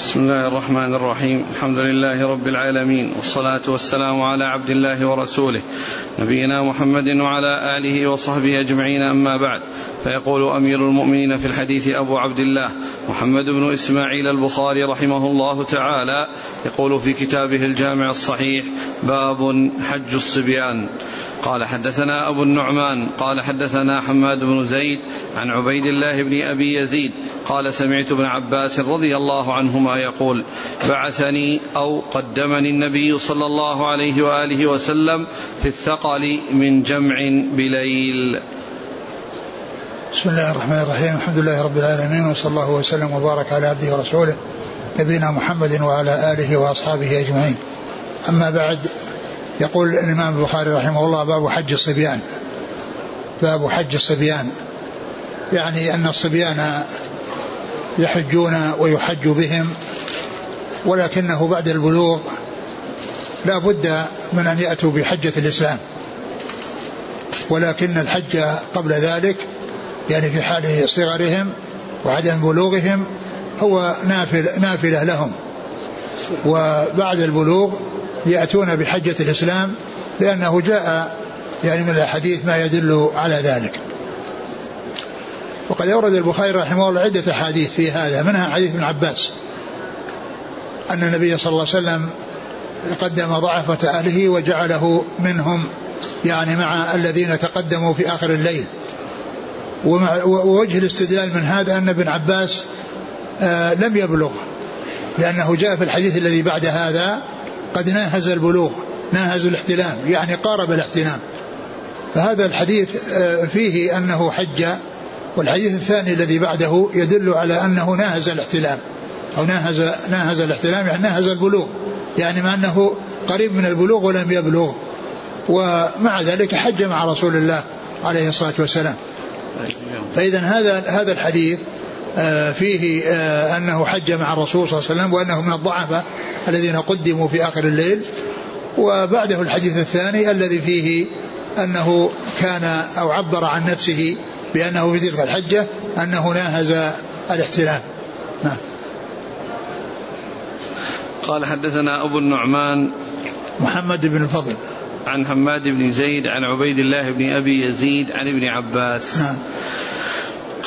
بسم الله الرحمن الرحيم. الحمد لله رب العالمين والصلاة والسلام على عبد الله ورسوله نبينا محمد وعلى آله وصحبه أجمعين أما بعد. فيقول أمير المؤمنين في الحديث أبو عبد الله محمد بن إسماعيل البخاري رحمه الله تعالى يقول في كتابه الجامع الصحيح باب حج الصبيان. قال حدثنا أبو النعمان قال حدثنا حماد بن زيد عن عبيد الله بن أبي يزيد قال سمعت ابن عباس رضي الله عنهما يقول بعثني أو قدمني النبي صلى الله عليه وآله وسلم في الثقل من جمع بليل. بسم الله الرحمن الرحيم. الحمد لله رب العالمين وصلى الله وسلم وبارك على عبده ورسوله نبينا محمد وعلى آله وأصحابه أجمعين. أما بعد يقول الإمام البخاري رحمه الله باب حج الصبيان. باب حج الصبيان. يعني أن الصبيان يحجون ويحج بهم ولكنه بعد البلوغ لا بد من أن يأتوا بحجة الإسلام. ولكن الحج قبل ذلك يعني في حال صغرهم وعدم بلوغهم هو نافل نافلة لهم. وبعد البلوغ يأتون بحجة الإسلام لأنه جاء يعني من الحديث ما يدل على ذلك. وقد أورد البخاري رحمه الله عدة أحاديث في هذا منها حديث ابن عباس. أن النبي صلى الله عليه وسلم قدم ضعفة أهله وجعله منهم يعني مع الذين تقدموا في آخر الليل. ووجه الاستدلال من هذا أن ابن عباس آه لم يبلغ. لأنه جاء في الحديث الذي بعد هذا قد ناهز البلوغ ناهز الاحتلام يعني قارب الاحتلام. فهذا الحديث آه فيه أنه حج والحديث الثاني الذي بعده يدل على أنه ناهز الاحتلام أو ناهز ناهز الاحتلام يعني ناهز البلوغ يعني ما أنه قريب من البلوغ ولم يبلغ. ومع ذلك حج مع رسول الله عليه الصلاة والسلام. فإذا هذا هذا الحديث آه، فيه آه، أنه حج مع الرسول صلى الله عليه وسلم وأنه من الضعفاء الذين قدموا في آخر الليل. وبعده الحديث الثاني الذي فيه أنه كان أو عبر عن نفسه بأنه في تلك الحجة أنه ناهز الاحتلام نعم. قال حدثنا أبو النعمان محمد بن الفضل. عن حماد بن زيد عن عبيد الله بن أبي يزيد عن ابن عباس. نعم.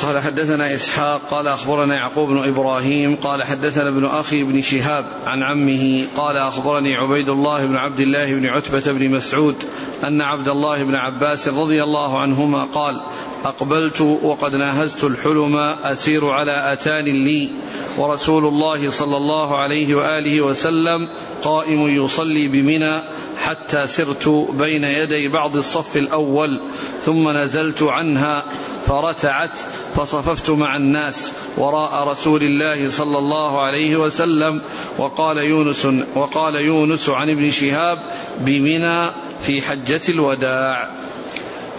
قال حدثنا إسحاق قال أخبرنا يعقوب بن إبراهيم قال حدثنا ابن أخي بن شهاب عن عمه قال أخبرني عبيد الله بن عبد الله بن عتبة بن مسعود أن عبد الله بن عباس رضي الله عنهما قال أقبلت وقد ناهزت الحلم أسير على أتان لي ورسول الله صلى الله عليه وآله وسلم قائم يصلي بمنى حتى سرت بين يدي بعض الصف الأول ثم نزلت عنها فرتعت فصففت مع الناس وراء رسول الله صلى الله عليه وسلم. وقال يونس وقال يونس عن ابن شهاب بمنى في حجة الوداع.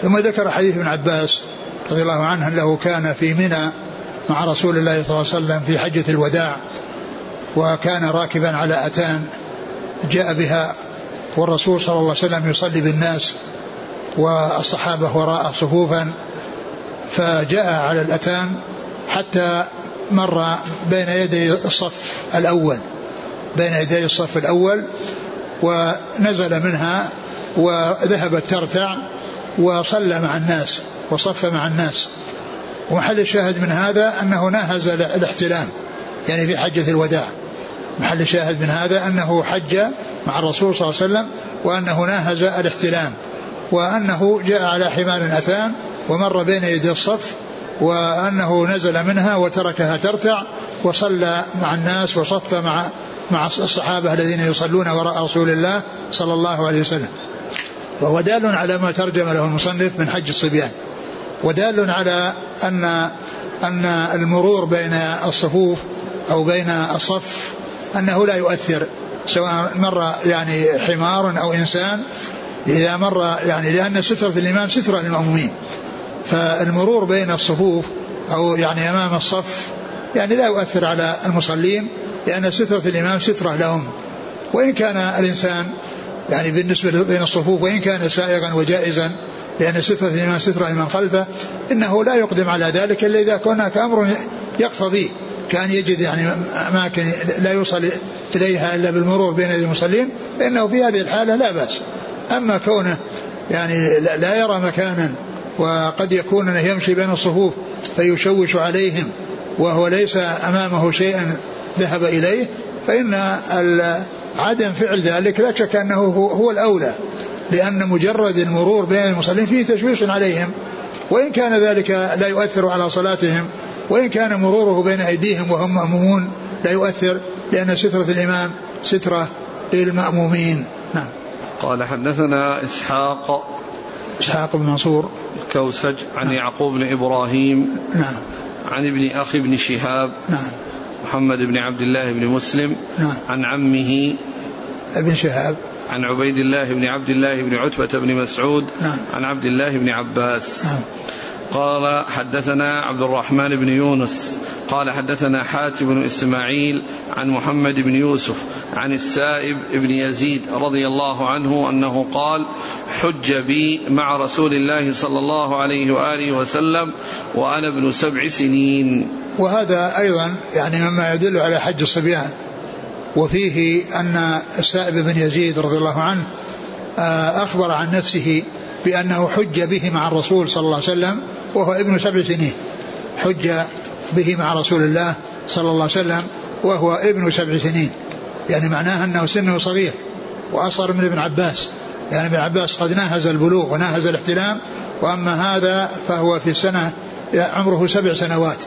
ثم ذكر حديث ابن عباس رضي الله عنه أنه كان في منى مع رسول الله صلى الله عليه وسلم في حجة الوداع وكان راكبا على أتان جاء بها والرسول صلى الله عليه وسلم يصلي بالناس والصحابة وراء صفوفا فجاء على الأتان حتى مر بين يدي الصف الأول بين يدي الصف الأول ونزل منها وذهبت ترتع وصلى مع الناس وصف مع الناس. ومحل الشاهد من هذا أنه ناهز الاحتلام يعني في حجة الوداع. محل الشاهد من هذا أنه حج مع الرسول صلى الله عليه وسلم وأنه ناهز الاحتلام وأنه جاء على حمار أتان ومر بين يدي الصف وأنه نزل منها وتركها ترتع وصلى مع الناس وصف مع مع الصحابة الذين يصلون وراء رسول الله صلى الله عليه وسلم. وهو دال على ما ترجم له المصنف من حج الصبيان. ودال على أن أن المرور بين الصفوف أو بين الصف أنه لا يؤثر سواء مر يعني حمار أو إنسان إذا مر يعني لأن سترة الإمام سترة للمأمومين. فالمرور بين الصفوف أو يعني أمام الصف يعني لا يؤثر على المصلين لأن سترة الإمام سترة لهم. وإن كان الإنسان يعني بالنسبة بين الصفوف وإن كان سائغا وجائزا لأن سترة الإمام سترة لمن خلفه إنه لا يقدم على ذلك إلا إذا كان هناك أمر يقتضي كان يجد يعني أماكن لا يوصل إليها إلا بالمرور بين المصلين فإنه في هذه الحالة لا بأس. أما كونه يعني لا يرى مكانا وقد يكون أنه يمشي بين الصفوف فيشوش عليهم وهو ليس أمامه شيء ذهب إليه فإن عدم فعل ذلك لا شك أنه هو الأولى لأن مجرد المرور بين المصلين فيه تشويش عليهم. وإن كان ذلك لا يؤثر على صلاتهم وإن كان مروره بين أيديهم وهم مأمومون لا يؤثر لأن سترة الإمام سترة للمأمومين. نعم. قال حدثنا إسحاق إسحاق بن منصور. الكوسج عن نعم. يعقوب بن إبراهيم نعم. عن ابن أخي بن شهاب نعم. محمد بن عبد الله بن مسلم نعم. عن عمه ابن شهاب. عن عبيد الله بن عبد الله بن عتبة بن مسعود. نعم. عن عبد الله بن عباس. نعم. قال حدثنا عبد الرحمن بن يونس. قال حدثنا حاتم بن إسماعيل عن محمد بن يوسف عن السائب بن يزيد رضي الله عنه أنه قال حج بي مع رسول الله صلى الله عليه وآله وسلم وأنا ابن سبع سنين. وهذا أيضا يعني مما يدل على حج الصبيان وفيه أن السائب بن يزيد رضي الله عنه آه، أخبر عن نفسه بأنه حج به مع الرسول صلى الله عليه وسلم وهو ابن سبع سنين. حج به مع رسول الله صلى الله عليه وسلم وهو ابن سبع سنين. يعني معناه أنه سنه صغير وأصغر من ابن عباس. يعني ابن عباس قد ناهز البلوغ وناهز الاحتلام وأما هذا فهو في سنة عمره سبع سنوات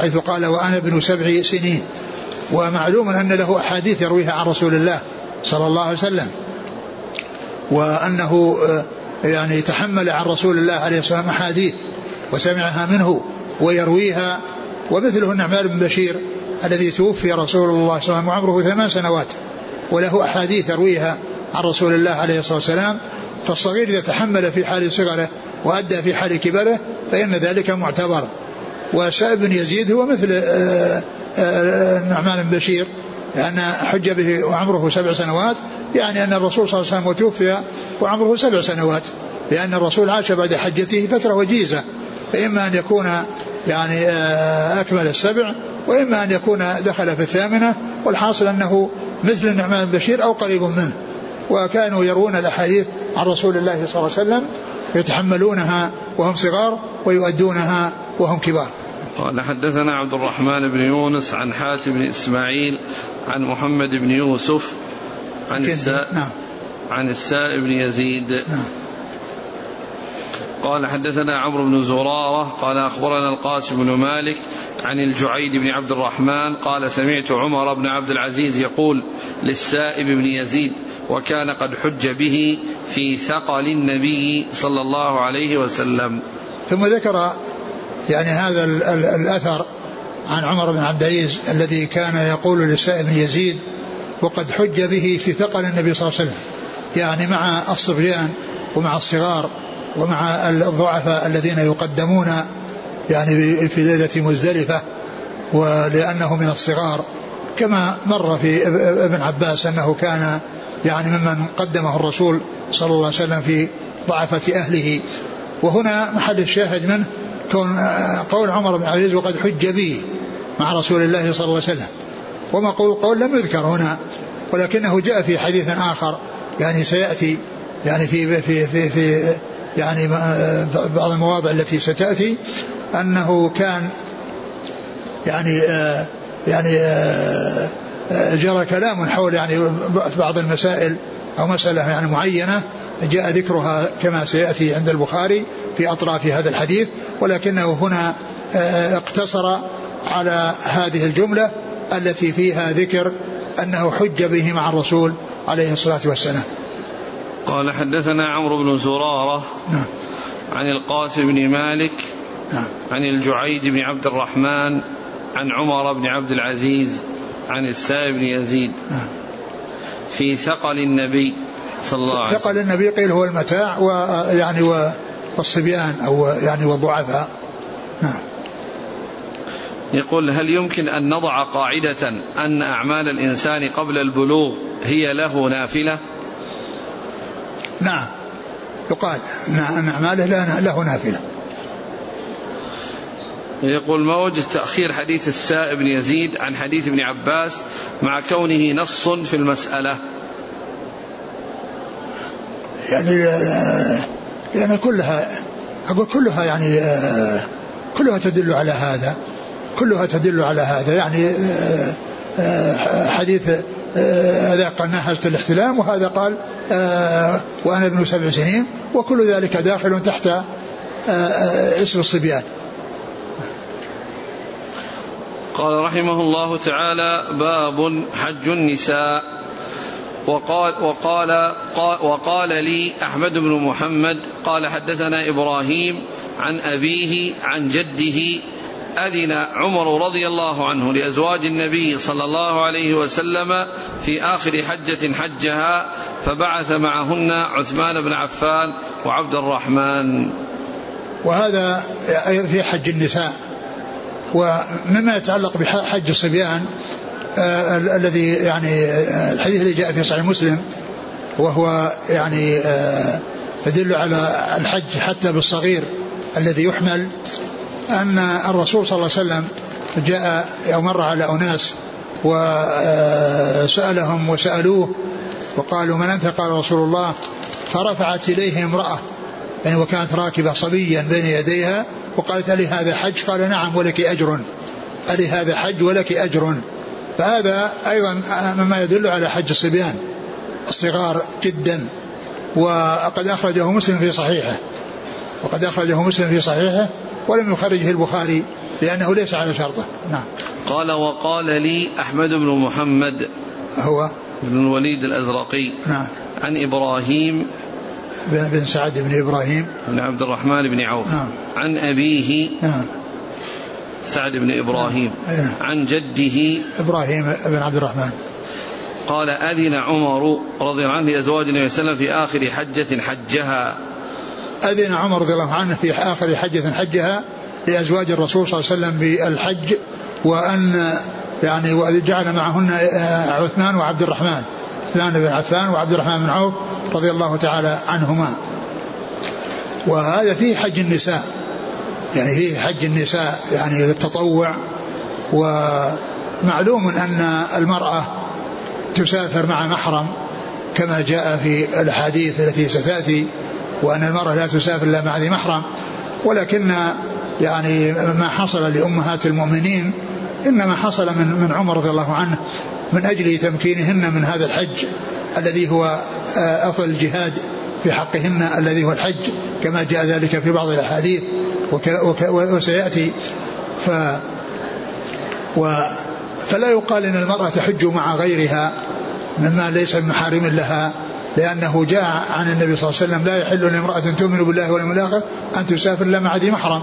حيث قال وأنا ابن سبع سنين. ومعلوم أن له أحاديث يرويها عن رسول الله صلى الله عليه وسلم. وأنه يعني تحمل عن رسول الله عليه الصلاة والسلام أحاديث وسمعها منه ويرويها. ومثله النعمان بن بشير الذي توفي رسول الله صلى الله عليه وسلم وعمره ثمان سنوات وله أحاديث يرويها عن رسول الله عليه الصلاة والسلام. فالصغير إذا تحمل في حال صغره وأدى في حال كبره فإن ذلك معتبر. وسائب بن يزيد هو مثل آه، آه، النعمان بن بشير لأن حج به وعمره سبع سنوات يعني أن الرسول صلى الله عليه وسلم توفي وعمره سبع سنوات لأن الرسول عاش بعد حجته فترة وجيزة فإما أن يكون يعني آه، أكمل السبع وإما أن يكون دخل في الثامنة والحاصل أنه مثل النعمان بن بشير أو قريب منه. وكانوا يرون الأحاديث عن رسول الله صلى الله عليه وسلم يتحملونها وهم صغار ويؤدونها وهم كبار. قال حدثنا عبد الرحمن بن يونس عن حاتم بن إسماعيل عن محمد بن يوسف عن السائب نعم. عن السائب بن يزيد. نعم. قال حدثنا عمرو بن زرارة قال أخبرنا القاسم بن مالك عن الجعيد بن عبد الرحمن قال سمعت عمر بن عبد العزيز يقول للسائب بن يزيد وكان قد حج به في ثقل النبي صلى الله عليه وسلم. ثم ذكر يعني هذا الأثر عن عمر بن عبد العزيز الذي كان يقول للسائب بن يزيد وقد حج به في ثقل النبي صلى الله عليه وسلم. يعني مع الصبيان ومع الصغار ومع الضعفاء الذين يقدمون يعني في ليلة مزدلفة ولأنه من الصغار كما مر في ابن عباس أنه كان يعني ممن قدمه الرسول صلى الله عليه وسلم في ضعفة أهله. وهنا محل الشاهد منه كون قول عمر بن عبد العزيز وقد حج به مع رسول الله صلى الله عليه وسلم. وما قول قول لم يذكر هنا ولكنه جاء في حديث آخر يعني سيأتي يعني في في في, في يعني بعض المواضع التي ستأتي أنه كان يعني آه يعني آه جرى كلام حول يعني بعض المسائل أو مسألة يعني معينة جاء ذكرها كما سيأتي عند البخاري في أطراف هذا الحديث ولكنه هنا آه، اقتصر على هذه الجملة التي فيها ذكر أنه حج به مع الرسول عليه الصلاة والسلام. قال حدثنا عمرو بن زرارة نعم. عن القاسم بن مالك نعم. عن الجعيد بن عبد الرحمن عن عمر بن عبد العزيز عن السائب بن يزيد. نعم. في ثقل النبي صلى الله عليه وسلم. ثقل النبي قيل هو المتاع ويعني والصبيان أو يعني والضعفاء. نعم. يقول هل يمكن أن نضع قاعدة أن أعمال الإنسان قبل البلوغ هي له نافلة؟ نعم. يقال أن أعماله له نافلة. يقول ما وجه تأخير حديث السائب بن يزيد عن حديث ابن عباس مع كونه نص في المسألة؟ يعني يعني كلها أقول كلها يعني كلها تدل على هذا كلها تدل على هذا. يعني حديث هذا قال نهجت الاحتلام وهذا قال وأنا ابن سبع سنين وكل ذلك داخل تحت اسم الصبيان. قال رحمه الله تعالى باب حج النساء. وقال وقال وقال لي أحمد بن محمد قال حدثنا إبراهيم عن أبيه عن جده أذن عمر رضي الله عنه لأزواج النبي صلى الله عليه وسلم في آخر حجة حجها فبعث معهن عثمان بن عفان وعبد الرحمن. وهذا في حج النساء. ومما يتعلق بحج الصبيان آه الذي يعني آه الحديث الذي جاء في صحيح مسلم وهو يعني آه يدل على الحج حتى بالصغير الذي يحمل أن الرسول صلى الله عليه وسلم جاء أو مر على أناس وسألهم وسألوه وقالوا من أنت؟ قال رسول الله فرفعت إليه امرأة. يعني وكانت راكبة صبيا بين يديها وقالت ألي هذا حج؟ قال نعم ولك أجر. ألي هذا حج؟ ولك أجر. فهذا أيضا مما يدل على حج الصبيان. الصغار جدا. وقد أخرجه مسلم في صحيحه. وقد أخرجه مسلم في صحيحه ولم يخرجه البخاري لأنه ليس على شرطه. نعم. قال وقال لي أحمد بن محمد هو؟ بن الوليد الأزرقي نعم. عن إبراهيم بن سعد بن إبراهيم. بن عبد الرحمن بن عوف. نعم. عن أبيه نعم. سعد بن إبراهيم. نعم. عن جده إبراهيم بن عبد الرحمن. قال أذن عمر رضي الله عنه لأزواج النبي صلى الله عليه وسلم في آخر حجة حجها. أذن عمر رضي الله عنه في آخر حجة حجها لأزواج الرسول صلى الله عليه وسلم بالحج وأن يعني وجعل معهن عثمان وعبد الرحمن عثمان بن عفان وعبد الرحمن بن عوف رضي الله تعالى عنهما. وهذا فيه حج النساء. يعني فيه حج النساء يعني للتطوع. ومعلوم أن المرأة تسافر مع محرم كما جاء في الأحاديث التي ستأتي وأن المرأة لا تسافر إلا مع ذي محرم. ولكن يعني ما حصل لأمهات المؤمنين إنما حصل من من عمر رضي الله عنه. من أجل تمكينهن من هذا الحج الذي هو أفضل الجهاد في حقهن الذي هو الحج كما جاء ذلك في بعض الأحاديث وسيأتي. ف و فلا يقال إن المرأة تحج مع غيرها مما ليس محارم لها لأنه جاء عن النبي صلى الله عليه وسلم لا يحل لامرأة تؤمن بالله واليوم الآخر أن تسافر إلا مع ذي محرم.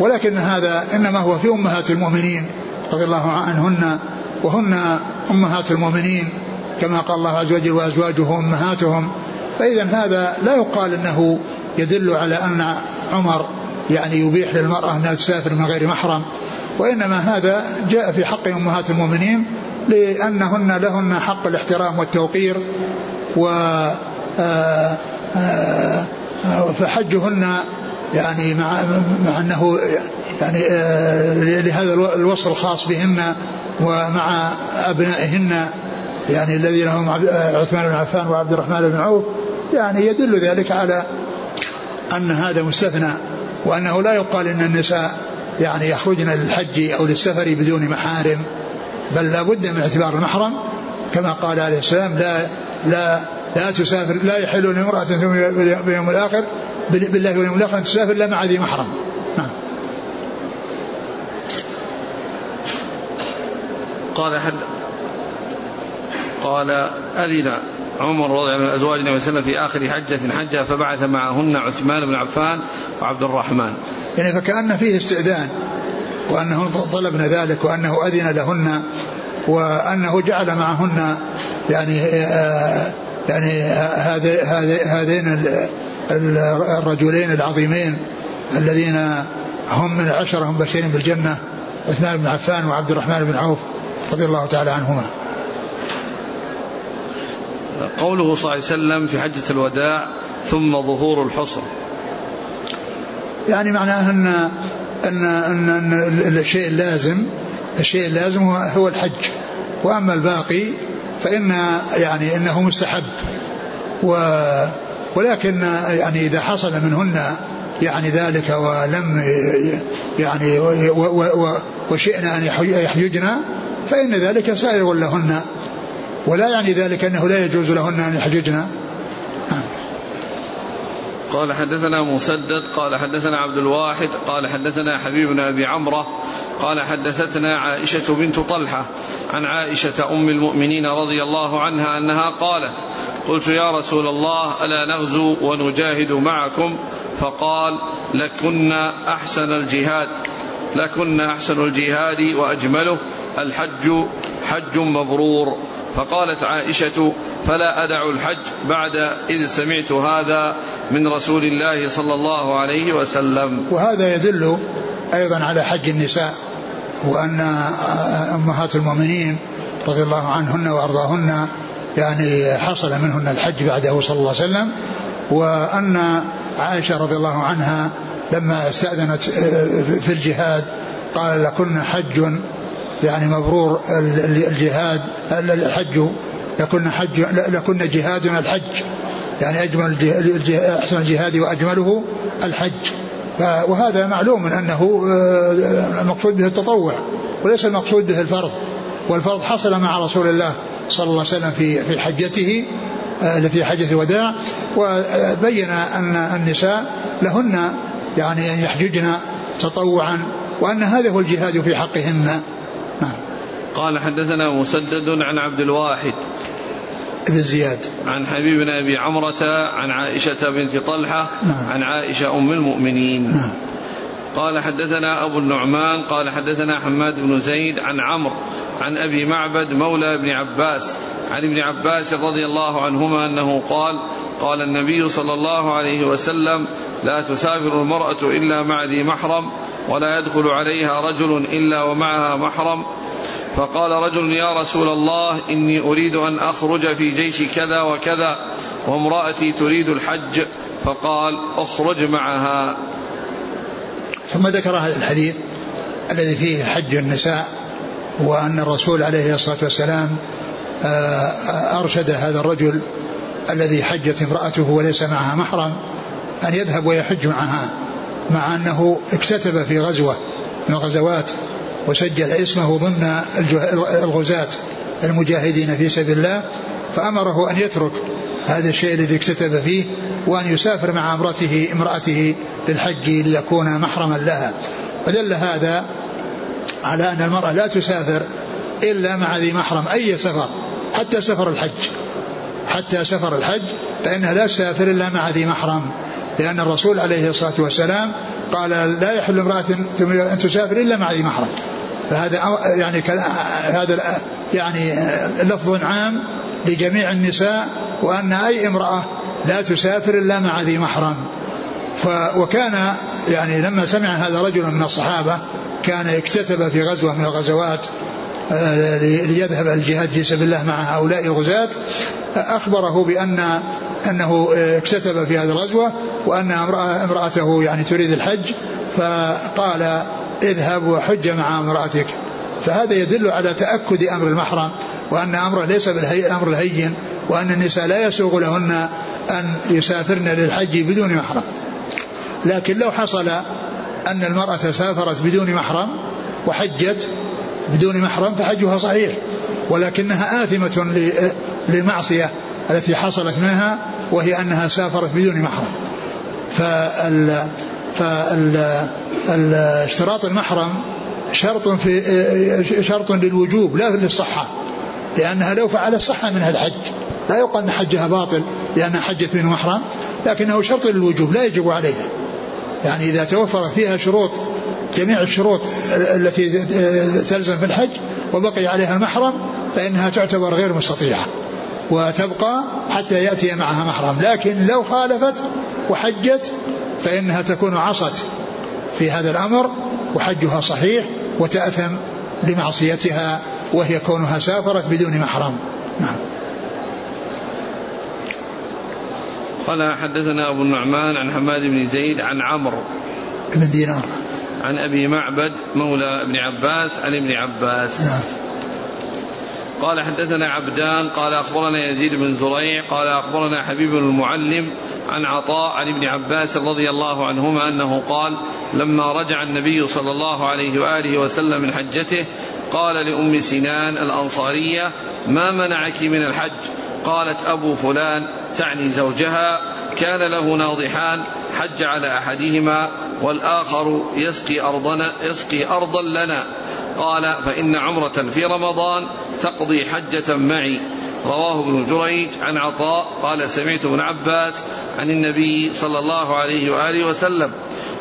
ولكن هذا إنما هو في أمهات المؤمنين رضي الله عنهن وهن أمهات المؤمنين كما قال الله عز وجل وأزواجه أمهاتهم فإذا هذا لا يقال أنه يدل على أن عمر يعني يبيح للمرأة أنها تسافر من غير محرم وإنما هذا جاء في حق أمهات المؤمنين لأنهن لهن حق الاحترام والتوقير و فحجهن يعني مع مع أنه يعني لهذا الوصف الخاص بهن ومع أبنائهن يعني الذي لهم عثمان بن عفان وعبد الرحمن بن عوف يعني يدل ذلك على أن هذا مستثنى وأنه لا يقال إن النساء يعني يخرجن للحج أو للسفر بدون محارم بل لا بد من اعتبار المحرم. كما قال عليه السلام لا لا لا تسافر لا يحل لامرأة باليوم الآخر بالله واليوم الآخر أن تسافر إلا مع ذي محرم. نعم. قال حد قال أذن عمر رضي الله عنه أزواج النبي صلى وسلم في آخر حجة حجها فبعث معهن عثمان بن عفان وعبد الرحمن. يعني فكأن فيه استئذان وأنه طلبن ذلك وأنه أذن لهن وأنه جعل معهن يعني آه يعني هذين الرجلين العظيمين الذين هم من العشرة هم بشيرين بالجنة عثمان بن عفان وعبد الرحمن بن عوف. رضي الله تعالى عنهما. قوله صلى الله عليه وسلم في حجة الوداع ثم ظهور الحصر. يعني معناه أن أن, أن, أن الشيء اللازم الشيء اللازم هو الحج. وأما الباقي فإن يعني إنه مستحب. و ولكن يعني إذا حصل منهن يعني ذلك ولم يعني وشئنا أن يحججن فإن ذلك سائر لهن ولا يعني ذلك أنه لا يجوز لهن أن يحججن. قال حدثنا مسدد قال حدثنا عبد الواحد قال حدثنا حبيب بن أبي عمرة قال حدثتنا عائشة بنت طلحة عن عائشة أم المؤمنين رضي الله عنها أنها قالت قلت يا رسول الله ألا نغزو ونجاهد معكم؟ فقال لكن أحسن الجهاد لكن أحسن الجهاد وأجمله. الحج حج مبرور. فقالت عائشة فلا أدع الحج بعد إذ سمعت هذا من رسول الله صلى الله عليه وسلم. وهذا يدل أيضا على حج النساء وأن أمهات المؤمنين رضي الله عنهن وأرضاهن يعني حصل منهن الحج بعده صلى الله عليه وسلم وأن عائشة رضي الله عنها لما استأذنت في الجهاد قال لكن حج يعني مبرور الجهاد الحج. لكن حج لكن جهادنا الحج. يعني أجمل أحسن الجهاد وأجمله الحج. وهذا معلوم أنه آه، المقصود به التطوع وليس المقصود به الفرض. والفرض حصل مع رسول الله صلى الله عليه وسلم في في حجته آه، في حجة الوداع. وبين أن النساء لهن يعني أن يحججن تطوعا وأن هذا هو الجهاد في حقهن. قال حدثنا مسدد عن عبد الواحد بن زياد عن حبيب بن أبي عمرة عن عائشة بنت طلحة نعم. عن عائشة أم المؤمنين نعم. قال حدثنا أبو النعمان قال حدثنا حماد بن زيد عن عمرو عن أبي معبد مولى ابن عباس عن ابن عباس رضي الله عنهما أنه قال قال النبي صلى الله عليه وسلم لا تسافر المرأة إلا مع ذي محرم ولا يدخل عليها رجل إلا ومعها محرم فقال رجل يا رسول الله إني أريد أن أخرج في جيش كذا وكذا وامرأتي تريد الحج فقال اخرج معها ثم ذكر هذا الحديث الذي فيه حج النساء وأن الرسول عليه الصلاة والسلام آه، أرشد هذا الرجل الذي حجت امرأته وليس معها محرم أن يذهب ويحج معها مع أنه اكتتب في غزوة من الغزوات وسجل اسمه ضمن الغزاة. المجاهدين في سبيل الله فأمره أن يترك هذا الشيء الذي اكتتب فيه وأن يسافر مع امرأته امرأته للحج ليكون محرما لها. ودل هذا على أن المرأة لا تسافر إلا مع ذي محرم أي سفر حتى سفر الحج. حتى سفر الحج فإنها لا تسافر إلا مع ذي محرم. لأن الرسول عليه الصلاة والسلام قال لا يحل امرأة أن تسافر إلا مع ذي محرم. فهذا يعني هذا يعني لفظ عام لجميع النساء وأن أي امرأة لا تسافر إلا مع ذي محرم. وكان يعني لما سمع هذا رجل من الصحابة كان اكتتب في غزوة من الغزوات آه، ليذهب الجهاد في سبيل الله مع هؤلاء الغزاة. أخبره بأن أنه اكتتب في هذه الغزوة وأن امرأته يعني تريد الحج فقال اذهب وحج مع امرأتك. فهذا يدل على تأكد أمر المحرم وأن أمره ليس بالأمر الهين وأن النساء لا يسوغ لهن أن يسافرن للحج بدون محرم. لكن لو حصل أن المرأة سافرت بدون محرم وحجت بدون محرم فحجها صحيح ولكنها آثمة لمعصية التي حصلت منها وهي أنها سافرت بدون محرم. فال فالاشتراط المحرم شرط في شرط للوجوب لا للصحة لأنها لو فعلت صح منها الحج. لا يقال أن حجها باطل لأنها حجت من محرم لكنه شرط للوجوب لا يجب عليها. يعني إذا توفرت فيها شروط جميع الشروط التي تلزم في الحج وبقي عليها المحرم فإنها تعتبر غير مستطيعة وتبقى حتى يأتي معها محرم. لكن لو خالفت وحجت فإنها تكون عصت في هذا الأمر وحجها صحيح وتأثم لمعصيتها وهي كونها سافرت بدون محرم نعم. قال حدثنا أبو النعمان عن حماد بن زيد عن عمرو بن دينار. عن أبي معبد مولى ابن عباس عن ابن عباس. نعم. قال حدثنا عبدان قال أخبرنا يزيد بن زريع قال أخبرنا حبيب بن المعلم عن عطاء عن ابن عباس رضي الله عنهما أنه قال لما رجع النبي صلى الله عليه وآله وسلم من حجته قال لأم سنان الأنصارية ما منعك من الحج؟ قالت أبو فلان تعني زوجها كان له ناضحان حج على أحدهما والآخر يسقي أرضنا يسقي أرضا لنا. قال فإن عمرة في رمضان تقضي حجة معي. رواه ابن جريج عن عطاء قال سمعت ابن عباس عن النبي صلى الله عليه وآله وسلم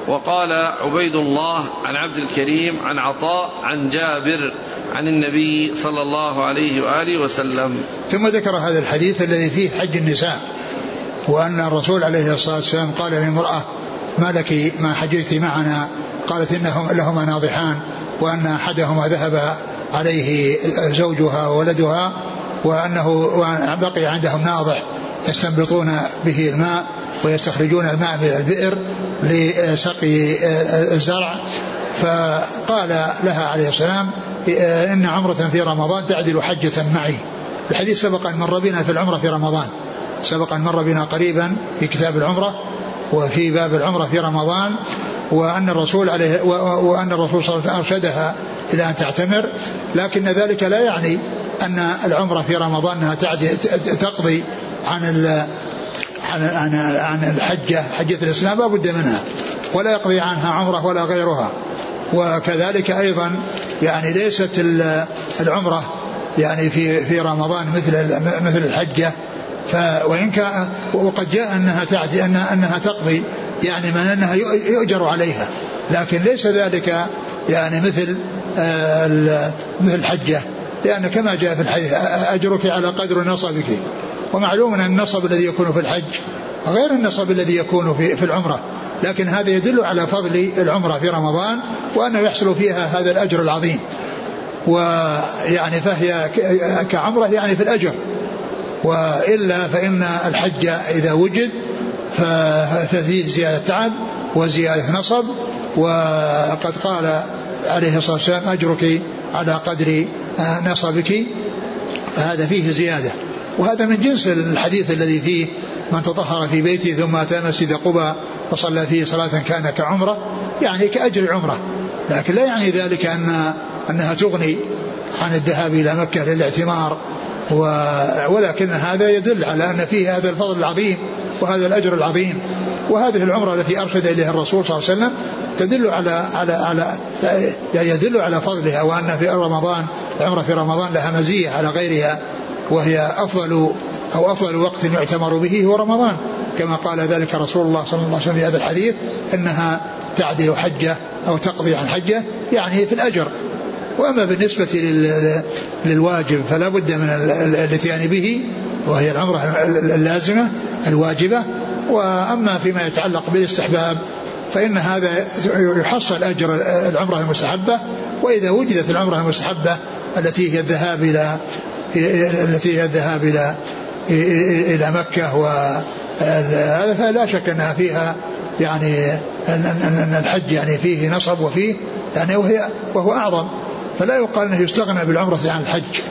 وقال عبيد الله عن عبد الكريم عن عطاء عن جابر عن النبي صلى الله عليه وآله وسلم. ثم ذكر هذا الحديث الذي فيه حج النساء وأن الرسول عليه الصلاة والسلام قال للمرأة ما لك ما حججت معنا؟ قالت إنهم لهما ناضحان وأن أحدهما ذهب عليه زوجها وولدها وأنه بقي عندهم ناضح يستنبطون به الماء ويستخرجون الماء من البئر لسقي الزرع. فقال لها عليه السلام إن عمرة في رمضان تعدل حجة معي. الحديث سبق أن مر بنا في العمرة في رمضان. سبق أن مر بنا قريبا في كتاب العمرة. وفي باب العمرة في رمضان وأن الرسول عليه وأن الرسول صلى الله عليه وسلم أرشدها إلى أن تعتمر. لكن ذلك لا يعني أن العمرة في رمضان أنها تقضي عن عن عن عن الحجة حجة الإسلام لا بد منها ولا يقضي عنها عمرة ولا غيرها. وكذلك أيضا يعني ليست العمرة يعني في في رمضان مثل مثل الحجة ف وإن كان وقد جاء أنها تعدي أن أنها تقضي يعني من أنها يؤجر عليها. لكن ليس ذلك يعني مثل آه، مثل الحجة لأن كما جاء في الحديث أجرك على قدر نصبك. ومعلوم أن النصب الذي يكون في الحج غير النصب الذي يكون في, في العمرة. لكن هذا يدل على فضل العمرة في رمضان وأنه يحصل فيها هذا الأجر العظيم. ويعني فهي كعمرة يعني في الأجر. وإلا فإن الحج إذا وجد ففيه زيادة تعب وزيادة نصب وقد قال عليه الصلاة والسلام أجرك على قدر نصبك. فهذا فيه زيادة. وهذا من جنس الحديث الذي فيه من تطهر في بيته ثم أتى مسجد قبى وصلى فيه صلاة كان كعمرة يعني كأجر عمرة لكن لا يعني ذلك أن أنها تغني عن الذهاب إلى مكة للاعتمار ولكن هذا يدل على أن فيه هذا الفضل العظيم وهذا الأجر العظيم. وهذه العمرة التي أرشد إليها الرسول صلى الله عليه وسلم تدل على على على يعني يدل على فضلها وأن في رمضان العمرة في رمضان لها مزية على غيرها وهي أفضل أو أفضل وقت يعتمر به هو رمضان. كما قال ذلك رسول الله صلى الله عليه وسلم في هذا الحديث أنها تعدل حجة أو تقضي عن حجة يعني في الأجر. وأما بالنسبة للواجب فلا بد من الاتيان به وهي العمرة اللازمة الواجبة. وأما فيما يتعلق بالاستحباب فإن هذا يحصل أجر العمرة المستحبة. وإذا وجدت العمرة المستحبة التي هي الذهاب إلى التي هي الذهاب إلى إلى مكة وهذا فلا شك أنها فيها يعني أن الحج يعني فيه نصب وفيه يعني وهي وهو أعظم. فلا يقال أنه يستغنى بالعمرة عن الحج.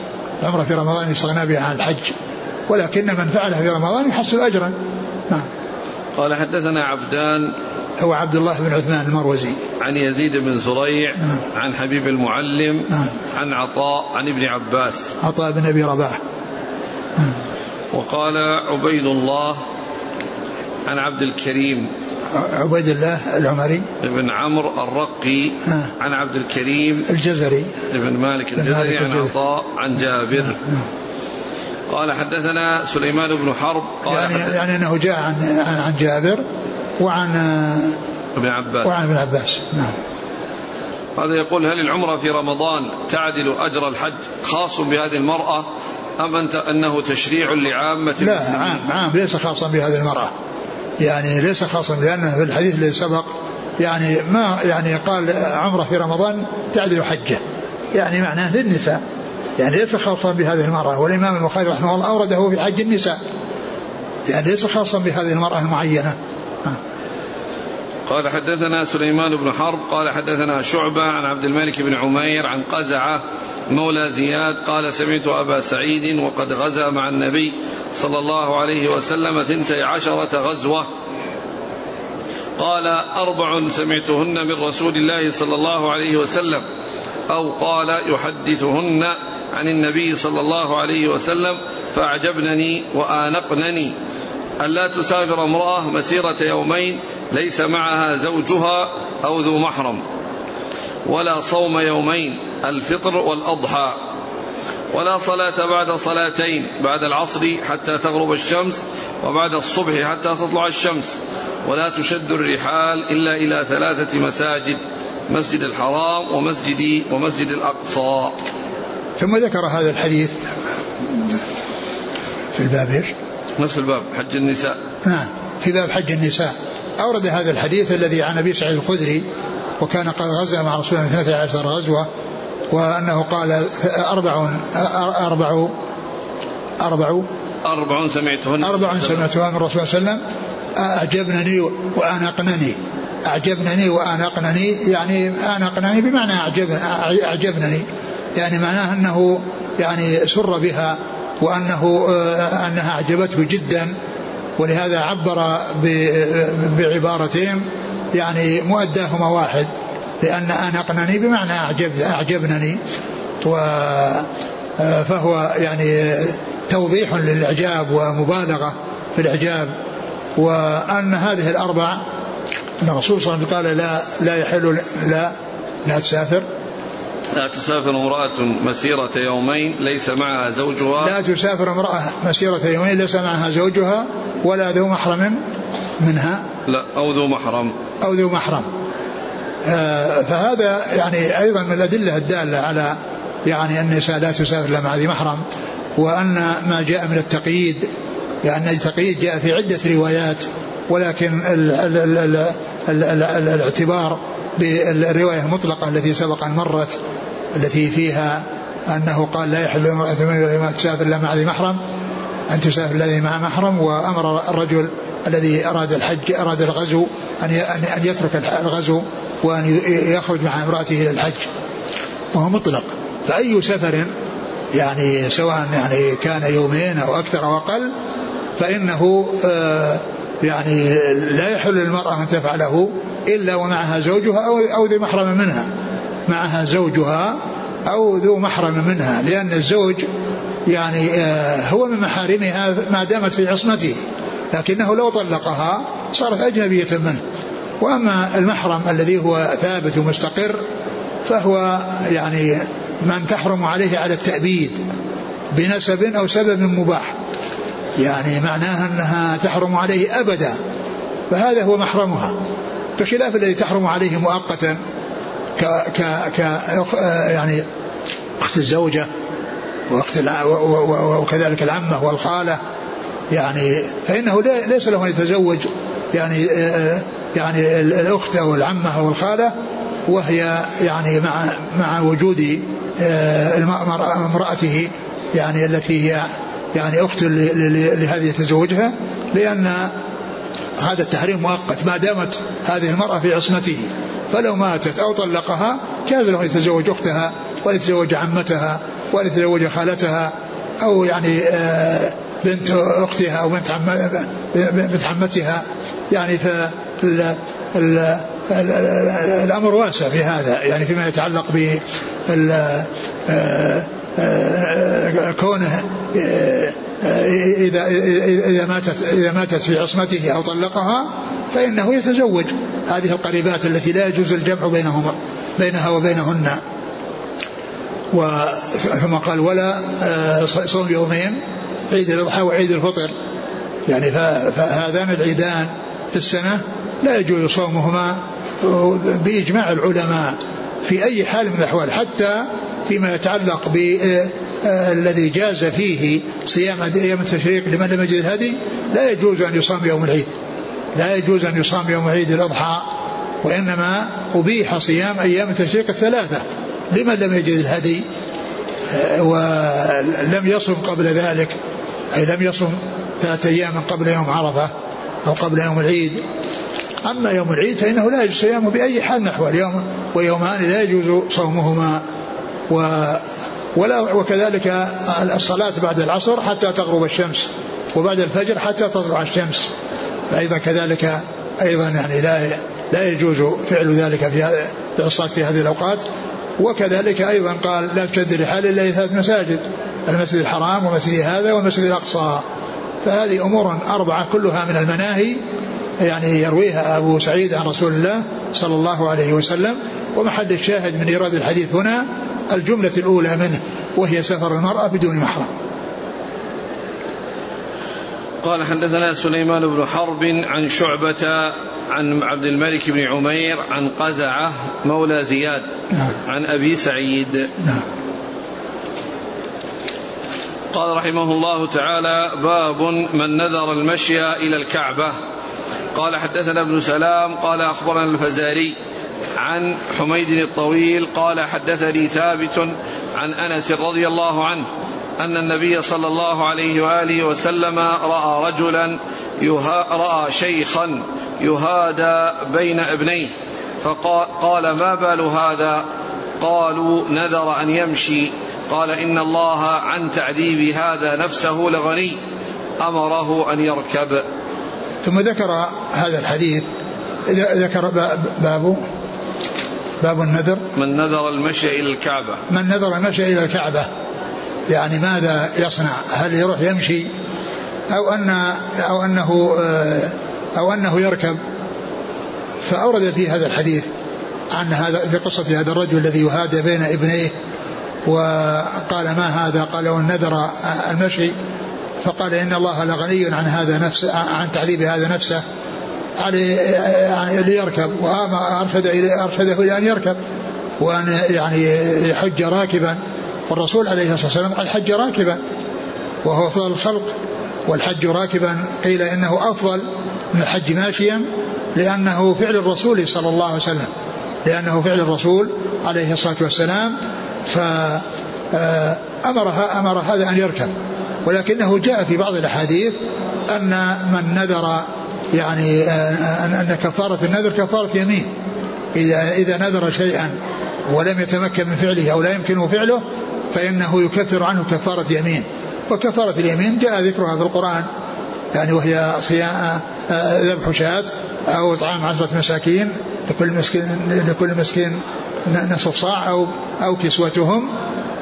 العمرة في رمضان يستغنى بها عن الحج. ولكن من فعلها في رمضان يحصل أجرا. نعم. قال حدثنا عبدان هو عبد الله بن عثمان المروزي. عن يزيد بن زريع نعم. عن حبيب المعلم نعم. عن عطاء عن ابن عباس. عطاء بن أبي رباح. نعم. وقال عبيد الله عن عبد الكريم عبيد الله العمري. بن عمرو الرقي. آه. عن عبد الكريم. الجزري. بن مالك الجزري عن عطاء عن جابر. آه. قال حدثنا سليمان بن حرب. قال يعني, يعني أنه جاء عن عن جابر وعن ابن عباس. وعن ابن عباس. نعم. هذا يقول هل العمرة في رمضان تعدل أجر الحج خاص بهذه المرأة أم أنت أنه تشريع لعامة لا عام عام ليس خاصا بهذه المرأة. يعني ليس خاصا لأنه في الحديث الذي سبق يعني ما يعني قال عمرة في رمضان تعدل حجة. يعني معناه للنساء. يعني ليس خاصا بهذه المرأة. والإمام البخاري رحمه الله أورده في حج النساء. يعني ليس خاصا بهذه المرأة المعينة. قال حدثنا سليمان بن حرب قال حدثنا شعبة عن عبد الملك بن عمير عن قزعة مولى زياد قال سمعت أبا سعيد وقد غزا مع النبي صلى الله عليه وسلم ثنتي عشرة غزوة. قال أربع سمعتهن من رسول الله صلى الله عليه وسلم أو قال يحدثهن عن النبي صلى الله عليه وسلم فأعجبنني وآنقنني. ألا تسافر امرأة مسيرة يومين ليس معها زوجها أو ذو محرم ولا صوم يومين الفطر والأضحى ولا صلاة بعد صلاتين بعد العصر حتى تغرب الشمس وبعد الصبح حتى تطلع الشمس ولا تشد الرحال إلا إلى ثلاثة مساجد مسجد الحرام ومسجد ومسجد الأقصى ثم ذكر هذا الحديث في الباب إيش؟ نفس الباب حج النساء. نعم في باب حج النساء. أورد هذا الحديث الذي عن أبي سعيد الخدري وكان قد غزا مع رسول الله 12 غزوة وأنه قال أربع أربع أربع أربع سمعتهن. أربع سمعتها من الرسول صلى الله عليه وسلم. أعجبنني وأنقنني أعجبنني وأنقنني يعني أنقنني بمعنى أعجب أعجبنني. يعني معناه أنه يعني سر بها وأنه آه، أنها أعجبته جدا ولهذا عبر بعبارتين يعني مؤداهما واحد لأن أنقنني بمعنى أعجب أعجبنني و آه، فهو يعني توضيح للإعجاب ومبالغة في الإعجاب. وأن هذه الأربع أن الرسول صلى الله عليه وسلم قال لا لا يحل لا لا تسافر. لا تسافر امرأة مسيرة يومين ليس معها زوجها. لا تسافر امرأة مسيرة يومين ليس معها زوجها ولا ذو محرم منها. لا أو ذو محرم. أو ذو محرم. آه فهذا يعني أيضا من الأدلة الدالة على يعني أن النساء لا تسافر إلا مع ذي محرم وأن ما جاء من التقييد لأن التقييد جاء في عدة روايات ولكن الـ الـ الـ الـ الـ الـ الـ الاعتبار بالرواية المطلقة التي سبق أن مرت التي فيها أنه قال لا يحل امرأة من تسافر إلا مع ذي محرم أن تسافر الذي مع محرم وأمر الرجل الذي أراد الحج أراد الغزو أن أن يترك الغزو وأن يخرج مع امرأته إلى الحج. وهو مطلق. فأي سفر يعني سواء يعني كان يومين أو أكثر أو أقل فإنه آه يعني لا يحل للمرأة أن تفعله إلا ومعها زوجها أو أو ذي محرم منها. معها زوجها أو ذو محرم منها لأن الزوج يعني آه، هو من محارمها ما دامت في عصمته. لكنه لو طلقها صارت أجنبية منه. وأما المحرم الذي هو ثابت ومستقر فهو يعني من تحرم عليه على التأبيد بنسب أو سبب مباح. يعني معناها أنها تحرم عليه أبدا فهذا هو محرمها. بخلاف الذي تحرم عليه مؤقتا ك ك ك يعني أخت الزوجة وأخت وكذلك العمة والخالة يعني فإنه ليس له أن يتزوج يعني يعني الأخت أو العمة أو الخالة وهي يعني مع مع وجود امرأته يعني التي هي يعني أخت لهذه يتزوجها لأن هذا التحريم مؤقت ما دامت هذه المرأة في عصمته. فلو ماتت أو طلقها جاز له أن يتزوج أختها وأن يتزوج عمتها وأن يتزوج خالتها أو يعني آه، بنت أختها أو بنت بنت عمتها. يعني الأمر واسع في هذا يعني فيما يتعلق كونه إذا إذا ماتت إذا ماتت في عصمته أو طلقها فإنه يتزوج. هذه القريبات التي لا يجوز الجمع بينهما بينها وبينهن. ثم قال ولا آه، صوم يومين عيد الأضحى وعيد الفطر. يعني فهذان العيدان في السنة لا يجوز صومهما بإجماع العلماء. في أي حال من الأحوال حتى فيما يتعلق بالذي آه، جاز فيه صيام أيام التشريق لمن لم يجد الهدي لا يجوز أن يصام يوم العيد. لا يجوز أن يصام يوم عيد الأضحى وإنما أبيح صيام أيام التشريق الثلاثة لمن لم يجد الهدي آه، ولم يصم قبل ذلك أي لم يصم ثلاثة أيام قبل يوم عرفة أو قبل يوم العيد. أما يوم العيد فإنه لا يجوز صيامه بأي حال من الأحوال يوم ويومان لا يجوز صومهما. و ولا وكذلك الصلاة بعد العصر حتى تغرب الشمس وبعد الفجر حتى تطلع الشمس. فأيضا كذلك أيضا يعني لا لا يجوز فعل ذلك في الصلاة في هذه الأوقات. وكذلك أيضا قال لا تشد رحال إلا ثلاث مساجد المسجد الحرام ومسجد هذا والمسجد الأقصى. فهذه أمور أربعة كلها من المناهي يعني يرويها أبو سعيد عن رسول الله صلى الله عليه وسلم ومحل الشاهد من إيراد الحديث هنا الجملة الأولى منه وهي سفر المرأة بدون محرم قال حدثنا سليمان بن حرب عن شعبة عن عبد الملك بن عمير عن قزعة مولى زياد نعم. عن أبي سعيد نعم. قال رحمه الله تعالى باب من نذر المشي إلى الكعبة. قال حدثنا ابن سلام قال أخبرنا الفزاري عن حميد الطويل قال حدثني ثابت عن أنس رضي الله عنه أن النبي صلى الله عليه وآله وسلم رأى رجلا رأى شيخا يهادى بين ابنيه فقال ما بال هذا؟ قالوا نذر أن يمشي قال إن الله عن تعذيب هذا نفسه لغني أمره أن يركب. ثم ذكر هذا الحديث. ذكر باب باب النذر. من نذر المشي إلى الكعبة. من نذر المشي إلى الكعبة. يعني ماذا يصنع؟ هل يروح يمشي؟ أو أن أو أنه آه، أو أنه يركب. فأورد في هذا الحديث عن هذا في قصة هذا الرجل الذي يهادى بين ابنيه وقال ما هذا؟ قال النذر المشي. فقال إن الله لغني عن هذا نفسه عن تعذيب هذا نفسه. عليه يعني ليركب وأرشد أرشده إلى أن يركب وأن يعني يحج راكبا. والرسول عليه الصلاة والسلام قد حج راكبا وهو أفضل الخلق. والحج راكبا قيل إنه أفضل من الحج ماشيا لأنه فعل الرسول صلى الله عليه وسلم لأنه فعل الرسول عليه الصلاة والسلام فأمرها أمر هذا أن يركب. ولكنه جاء في بعض الأحاديث أن من نذر يعني أن كفارة النذر كفارة يمين. إذا إذا نذر شيئا ولم يتمكن من فعله أو لا يمكنه فعله فإنه يكفر عنه كفارة يمين. وكفارة اليمين جاء ذكرها في القرآن. يعني وهي صيام ذبح شاة أو إطعام عشرة مساكين لكل مسكين لكل مسكين نصف صاع أو أو كسوتهم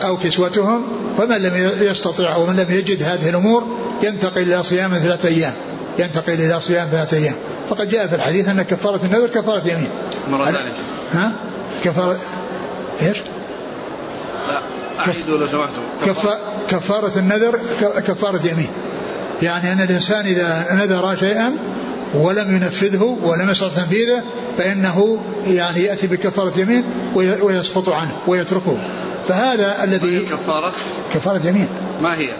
أو كسوتهم. فمن لم يستطع أو من لم يجد هذه الأمور ينتقل إلى صيام ثلاثة أيام. ينتقل إلى صيام ثلاثة أيام. فقد جاء في الحديث أن كفارة النذر كفارة يمين. مرة ثانية. ها؟ كفارة إيش؟ لا أعيدوا لو سمحتم كفارة النذر كفارة يمين. يعني أن الإنسان إذا نذر شيئا ولم ينفذه ولم يستطع تنفيذه فإنه يعني يأتي بكفارة يمين ويسقط عنه ويتركه. فهذا الذي كفارة؟ كفارة يمين ما هي؟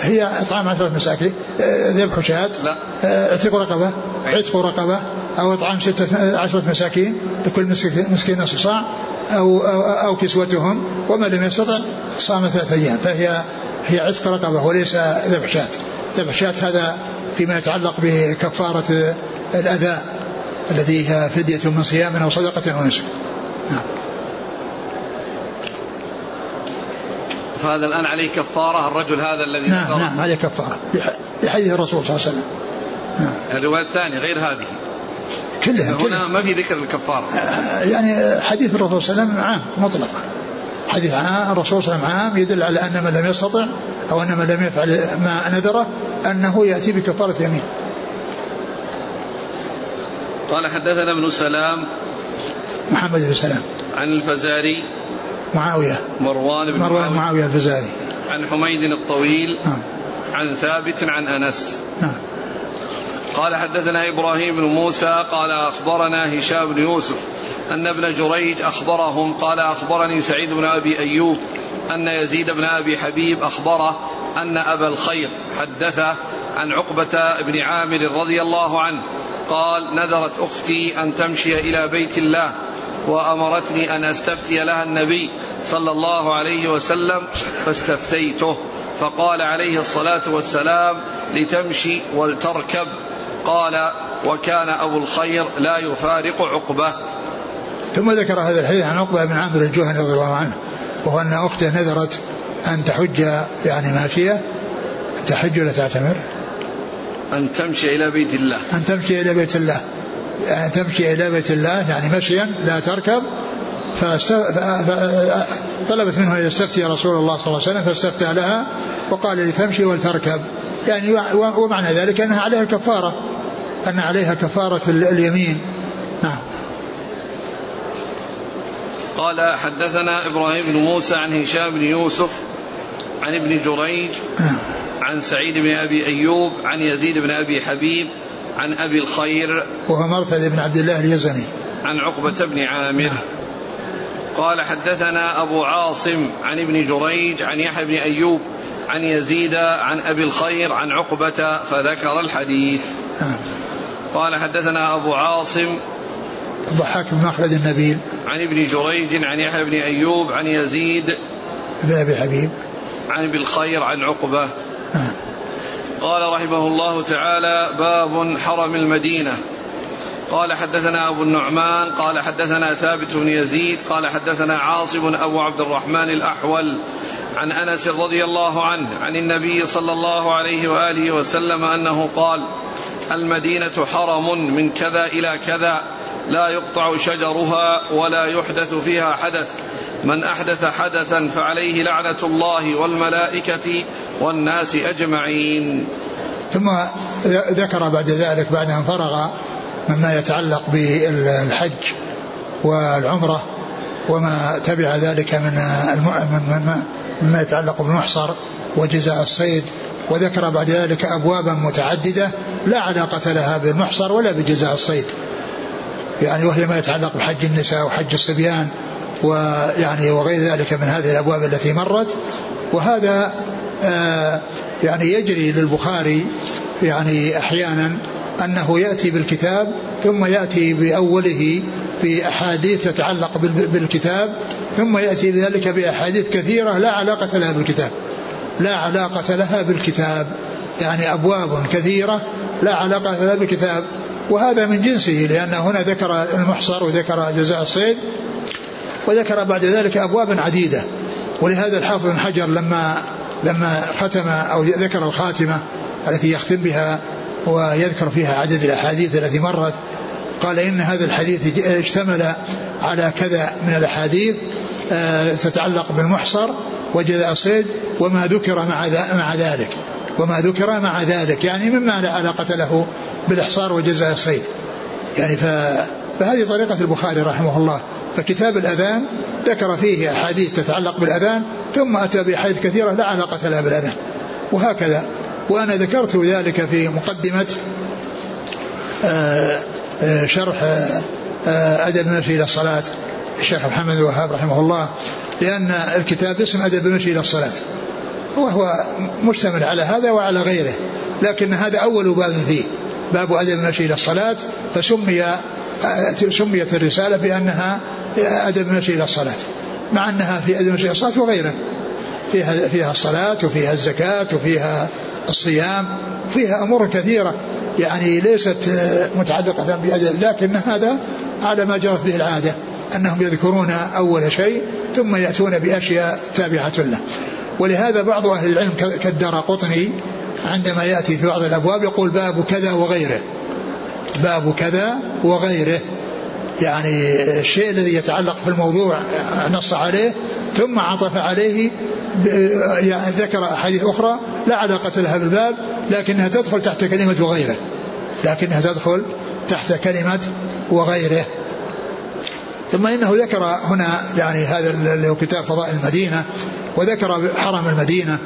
هي إطعام عشرة مساكين. آه، ذبح شاة لا. آه، عتق رقبة عتق. رقبة أو إطعام ستة عشرة مساكين لكل مسكين نصف صاع أو, أو, أو كسوتهم ومن لم يستطع صام ثلاثة أيام. فهي هي عتق رقبة وليس ذبح شاة. ذبح شاة هذا فيما يتعلق بكفارة الأذى الذي هي فدية من صيام أو صدقة أو نسك. نعم. فهذا الآن عليه كفارة الرجل هذا الذي نعم نعم عليه كفارة. بحديث الرسول صلى الله عليه وسلم. نعم. الرواية الثانية غير هذه. كلها هنا كلها. ما في ذكر الكفارة. آه، يعني حديث الرسول صلى الله عليه وسلم عام مطلق. حديث عام الرسول صلى الله عليه وسلم عام يدل على أن من لم يستطع أو أن من لم يفعل ما نذره أنه يأتي بكفارة يمين. قال حدثنا ابن سلام محمد بن سلام. عن الفزاري. معاوية. مروان بن مروان معاوية, معاوية الفزاري. عن حميد الطويل. نعم. عن ثابت عن أنس. نعم. قال حدثنا إبراهيم بن موسى قال أخبرنا هشام بن يوسف أن ابن جريج أخبرهم قال أخبرني سعيد بن أبي أيوب أن يزيد بن أبي حبيب أخبره أن أبا الخير حدثه عن عقبة بن عامر رضي الله عنه قال نذرت أختي أن تمشي إلى بيت الله وأمرتني أن أستفتي لها النبي صلى الله عليه وسلم فاستفتيته فقال عليه الصلاة والسلام لتمشي ولتركب قال وكان أبو الخير لا يفارق عقبة. ثم ذكر هذا الحديث عن عقبة بن عامر الجهني رضي الله عنه وهو أن أخته نذرت أن تحج يعني ماشية تحج ولا تعتمر؟ أن تمشي إلى بيت الله. أن تمشي إلى بيت الله. أن تمشي إلى بيت الله يعني مشيا لا تركب فطلبت منه أن يستفتي رسول الله صلى الله عليه وسلم فاستفتى لها وقال لي تمشي ولتركب. يعني ومعنى ذلك أنها عليها كفارة أن عليها كفارة اليمين نعم قال حدثنا إبراهيم بن موسى عن هشام بن يوسف عن ابن جريج نعم. عن سعيد بن أبي أيوب عن يزيد بن أبي حبيب عن أبي الخير وهو مرثد بن عبد الله اليزني عن عقبة بن عامر نعم. قال حدثنا أبو عاصم عن ابن جريج عن يحيى بن أيوب عن يزيد عن أبي الخير عن عقبة فذكر الحديث نعم. قال حدثنا أبو عاصم الضحاك بن مخلد النبيل. عن ابن جريج عن يحيى بن أيوب عن يزيد بن أبي حبيب. عن ابي الخير عن عقبة. آه. قال رحمه الله تعالى باب حرم المدينة. قال حدثنا أبو النعمان قال حدثنا ثابت بن يزيد قال حدثنا عاصم أبو عبد الرحمن الأحول. عن أنس رضي الله عنه عن النبي صلى الله عليه وآله وسلم أنه قال المدينة حرم من كذا إلى كذا لا يقطع شجرها ولا يحدث فيها حدث. من أحدث حدثا فعليه لعنة الله والملائكة والناس أجمعين. ثم ذكر بعد ذلك بعد أن فرغ مما يتعلق بالحج والعمرة وما تبع ذلك من مما يتعلق بالمحصر وجزاء الصيد وذكر بعد ذلك أبوابا متعددة لا علاقة لها بالمحصر ولا بجزاء الصيد. يعني وهي ما يتعلق بحج النساء وحج الصبيان ويعني وغير ذلك من هذه الأبواب التي مرت. وهذا آه يعني يجري للبخاري يعني أحيانا أنه يأتي بالكتاب ثم يأتي بأوله بأحاديث تتعلق بالكتاب ثم يأتي بذلك بأحاديث كثيرة لا علاقة لها بالكتاب. لا علاقة لها بالكتاب. يعني أبواب كثيرة لا علاقة لها بالكتاب. وهذا من جنسه لأن هنا ذكر المحصر وذكر جزاء الصيد وذكر بعد ذلك أبوابا عديدة. ولهذا الحافظ بن حجر لما لما ختم أو ذكر الخاتمة التي يختم بها ويذكر فيها عدد الأحاديث التي مرت قال إن هذا الحديث اشتمل على كذا من الأحاديث آه، تتعلق بالمحصر وجزاء الصيد وما ذكر مع مع ذلك. وما ذكر مع ذلك يعني مما لا علاقة له بالإحصار وجزاء الصيد. يعني. فهذه طريقة البخاري رحمه الله. فكتاب الأذان ذكر فيه أحاديث تتعلق بالأذان ثم أتى بأحاديث كثيرة لا علاقة لها بالأذان. وهكذا. وأنا ذكرت ذلك في مقدمة آه، آه، شرح آه، أدب المشي إلى الصلاة. الشيخ محمد الوهاب رحمه الله لأن الكتاب اسم أدب المشي إلى الصلاة. وهو مشتمل على هذا وعلى غيره لكن هذا أول باب فيه. باب أدب المشي إلى الصلاة فسمي سميت الرسالة بأنها أدب المشي إلى الصلاة مع أنها في أدب المشي إلى الصلاة وغيره. فيها فيها الصلاة وفيها الزكاة وفيها الصيام فيها أمور كثيرة. يعني ليست متعلقة بأدب لكن هذا على ما جرت به العادة أنهم يذكرون أول شيء ثم يأتون بأشياء تابعة له. ولهذا بعض أهل العلم كالدار قطني عندما يأتي في بعض الأبواب يقول باب كذا وغيره. باب كذا وغيره. يعني الشيء الذي يتعلق في الموضوع نص عليه ثم عطف عليه يعني ذكر أحاديث أخرى لا علاقة لها بالباب لكنها تدخل تحت كلمة وغيره. لكنها تدخل تحت كلمة وغيره. ثم إنه ذكر هنا يعني هذا اللي هو كتاب فضائل المدينة وذكر حرم المدينة.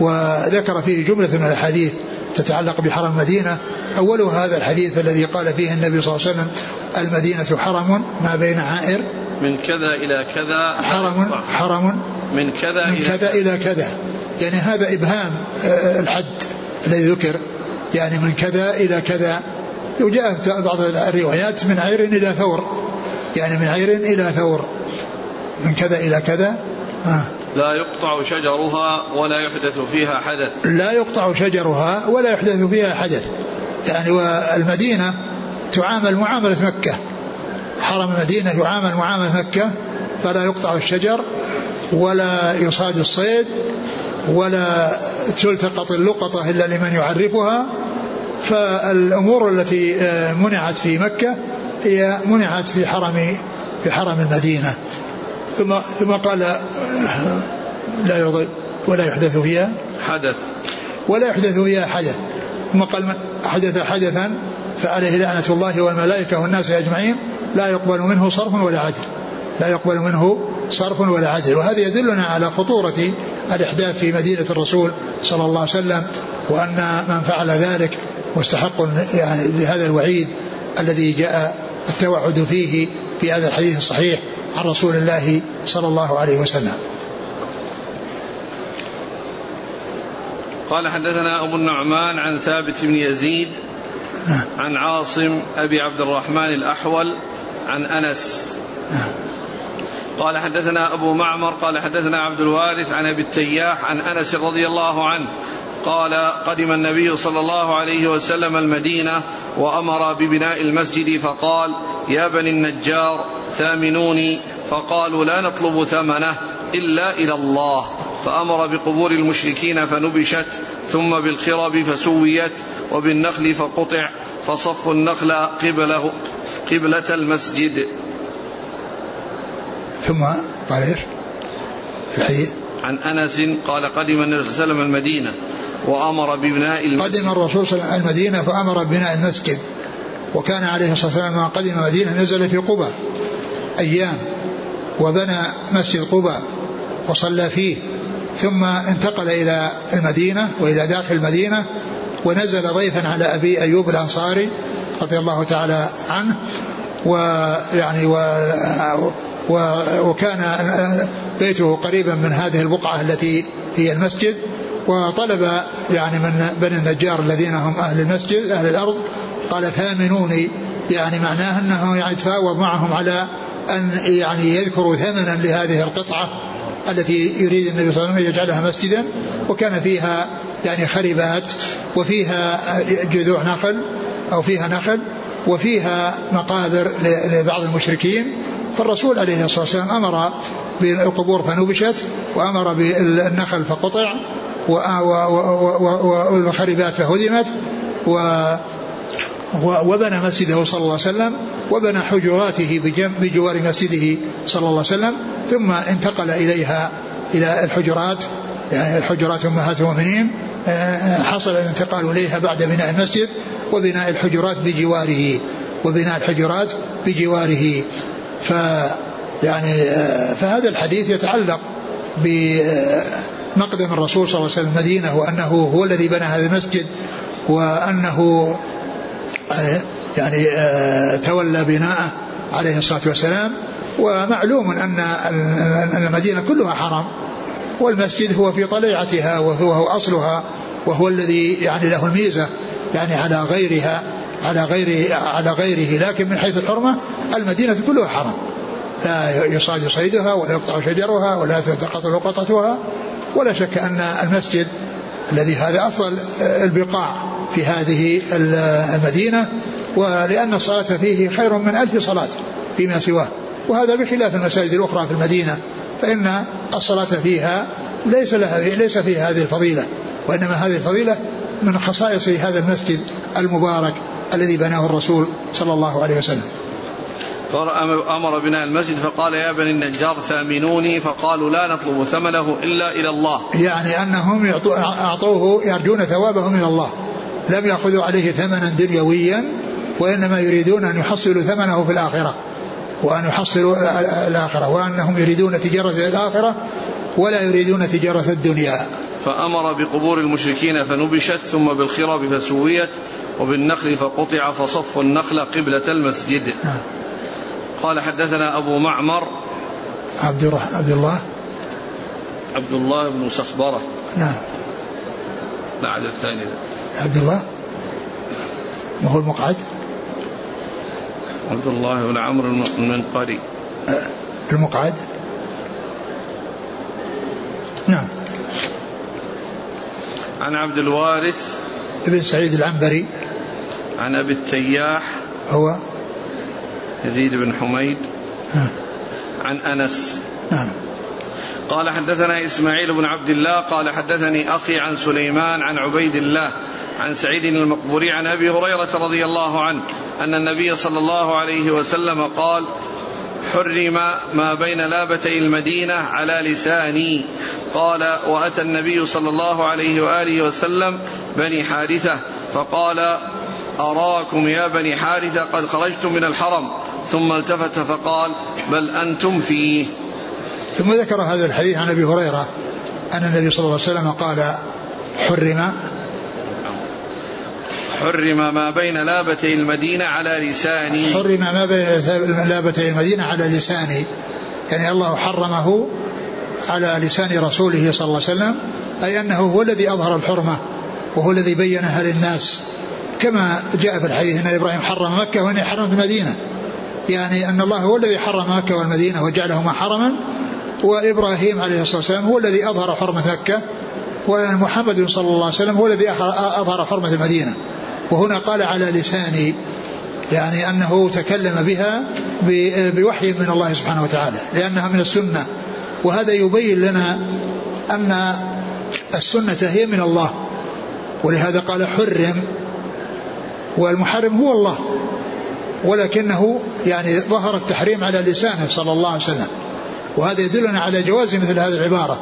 وذكر فيه جملة من الأحاديث تتعلق بحرم المدينة. اولها هذا الحديث الذي قال فيه النبي صلى الله عليه وسلم المدينة حرم ما بين عائر. من كذا إلى كذا. حرم حرم. من كذا من كذا إلى كذا. يعني هذا إبهام آه، الحد الذي ذكر. يعني من كذا إلى كذا. وجاء بعض الروايات من عير إلى ثور. يعني من عير إلى ثور. من كذا إلى كذا. آه. لا يقطع شجرها ولا يحدث فيها حدث. لا يقطع شجرها ولا يحدث فيها حدث. يعني والمدينة تعامل معاملة مكة. حرم المدينة يعامل معاملة مكة. فلا يقطع الشجر ولا يصاد الصيد ولا تلتقط اللقطة إلا لمن يعرفها. فالأمور التي آه، منعت في مكة هي منعت في حرم في حرم المدينة. ثم ثم قال لا يرضي ولا يحدث فيها حدث. ولا يحدث فيها حدث. ثم قال من حدث حدثا فعليه لعنة الله والملائكة والناس أجمعين لا يقبل منه صرف ولا عدل. لا يقبل منه صرف ولا عدل. وهذا يدلنا على خطورة الإحداث في مدينة الرسول صلى الله عليه وسلم وأن من فعل ذلك مستحق يعني لهذا الوعيد الذي جاء التوعد فيه في هذا الحديث الصحيح عن رسول الله صلى الله عليه وسلم قال حدثنا أبو النعمان عن ثابت بن يزيد نعم. عن عاصم أبي عبد الرحمن الأحول عن أنس نعم. قال حدثنا أبو معمر قال حدثنا عبد الوارث عن أبي التياح عن أنس رضي الله عنه قال قدم النبي صلى الله عليه وسلم المدينة وأمر ببناء المسجد فقال يا بني النجار ثامنوني. فقالوا لا نطلب ثمنه إلا إلى الله. فأمر بقبور المشركين فنبشت ثم بالخرب فسويت وبالنخل فقطع فصف النخل قبله قبلة المسجد. ثم قال إيش؟ الحديث؟ عن أنس قال قدم النبي صلى الله عليه وسلم المدينة. وأمر ببناء المسجد. قدم الرسول صلى الله عليه وسلم المدينة فأمر ببناء المسجد. وكان عليه الصلاة والسلام لما قدم المدينة نزل في قبى أيام وبنى مسجد قبى وصلى فيه. ثم انتقل إلى المدينة وإلى داخل المدينة ونزل ضيفا على أبي أيوب الأنصاري رضي الله تعالى عنه ويعني و وكان بيته قريبا من هذه البقعة التي هي المسجد وطلب يعني من بني النجار الذين هم أهل المسجد أهل الأرض قال ثامنوني. يعني معناه أنه يعني تفاوض معهم على أن يعني يذكروا ثمنا لهذه القطعة التي يريد النبي صلى الله عليه وسلم يجعلها مسجدا وكان فيها يعني خربات وفيها جذوع نخل أو فيها نخل وفيها مقابر لبعض المشركين فالرسول عليه الصلاة والسلام أمر بالقبور فنبشت وأمر بالنخل فقطع والخربات فهدمت و وبنى مسجده صلى الله عليه وسلم وبنى حجراته بجوار مسجده صلى الله عليه وسلم ثم انتقل إليها إلى الحجرات. يعني الحجرات أمهات المؤمنين حصل الانتقال إليها بعد بناء المسجد وبناء الحجرات بجواره وبناء الحجرات بجواره. ف يعني فهذا الحديث يتعلق بمقدم الرسول صلى الله عليه وسلم المدينة وأنه هو الذي بنى هذا المسجد وأنه يعني تولى بناءه عليه الصلاة والسلام. ومعلوم أن المدينة كلها حرم والمسجد هو في طليعتها وهو أصلها وهو الذي يعني له الميزة يعني على غيرها على غير على غيره لكن من حيث الحرمة المدينة كلها حرم لا يصاد صيدها ولا يقطع شجرها ولا تلتقط لقطتها ولا شك أن المسجد الذي هذا أفضل البقاع في هذه المدينة ولأن الصلاة فيه خير من ألف صلاة فيما سواه. وهذا بخلاف المساجد الأخرى في المدينة فإن الصلاة فيها ليس لها ليس فيها هذه الفضيلة وإنما هذه الفضيلة من خصائص هذا المسجد المبارك الذي بناه الرسول صلى الله عليه وسلم. أمر بناء المسجد؟ فقال يا بني النجار ثامنوني. فقالوا لا نطلب ثمنه إلا إلى الله. يعني أنهم أعطوه يرجون ثوابه من الله. لم يأخذوا عليه ثمنا دنيويا وإنما يريدون أن يحصلوا ثمنه في الآخرة. وأن يحصلوا الآخرة وأنهم يريدون تجارة الآخرة ولا يريدون تجارة الدنيا. فأمر بقبور المشركين فنبشت ثم بالخراب فسويت وبالنخل فقطع فصف النخل قبلة المسجد. نعم. قال حدثنا أبو معمر. عبد عبد الله. عبد الله بن سخبرة. نعم. عدد الثاني عبد الله. ما هو المقعد؟ عبد الله بن عمرو المنقري. المقعد؟ نعم. عن عبد الوارث. ابن سعيد العنبري. عن أبي التياح. هو؟ يزيد بن حميد. نعم عن أنس. نعم. قال حدثنا إسماعيل بن عبد الله قال حدثني أخي عن سليمان عن عبيد الله عن سعيد المقبوري عن أبي هريرة رضي الله عنه أن النبي صلى الله عليه وسلم قال حرم ما بين لابتي المدينة على لساني. قال وأتى النبي صلى الله عليه وآله وسلم بني حارثة فقال أراكم يا بني حارثة قد خرجتم من الحرم. ثم التفت فقال بل أنتم فيه. ثم ذكر هذا الحديث عن أبي هريرة أن النبي صلى الله عليه وسلم قال حرم حرم ما بين لابتي المدينة على لساني. حرم ما بين لابتي المدينة على لساني. يعني الله حرمه على لسان رسوله صلى الله عليه وسلم أي أنه هو الذي أظهر الحرمة وهو الذي بينها للناس. كما جاء في الحديث أن إبراهيم حرم مكة وأني حرمت المدينة. يعني أن الله هو الذي حرم مكة والمدينة وجعلهما حرما وإبراهيم عليه الصلاة والسلام هو الذي أظهر حرمة مكة ومحمد صلى الله عليه وسلم هو الذي أظهر حرمة المدينة. وهنا قال على لساني يعني أنه تكلم بها بوحي من الله سبحانه وتعالى لأنها من السنة. وهذا يبين لنا أن السنة هي من الله. ولهذا قال حرم والمحرم هو الله. ولكنه يعني ظهر التحريم على لسانه صلى الله عليه وسلم. وهذا يدلنا على جواز مثل هذه العبارة.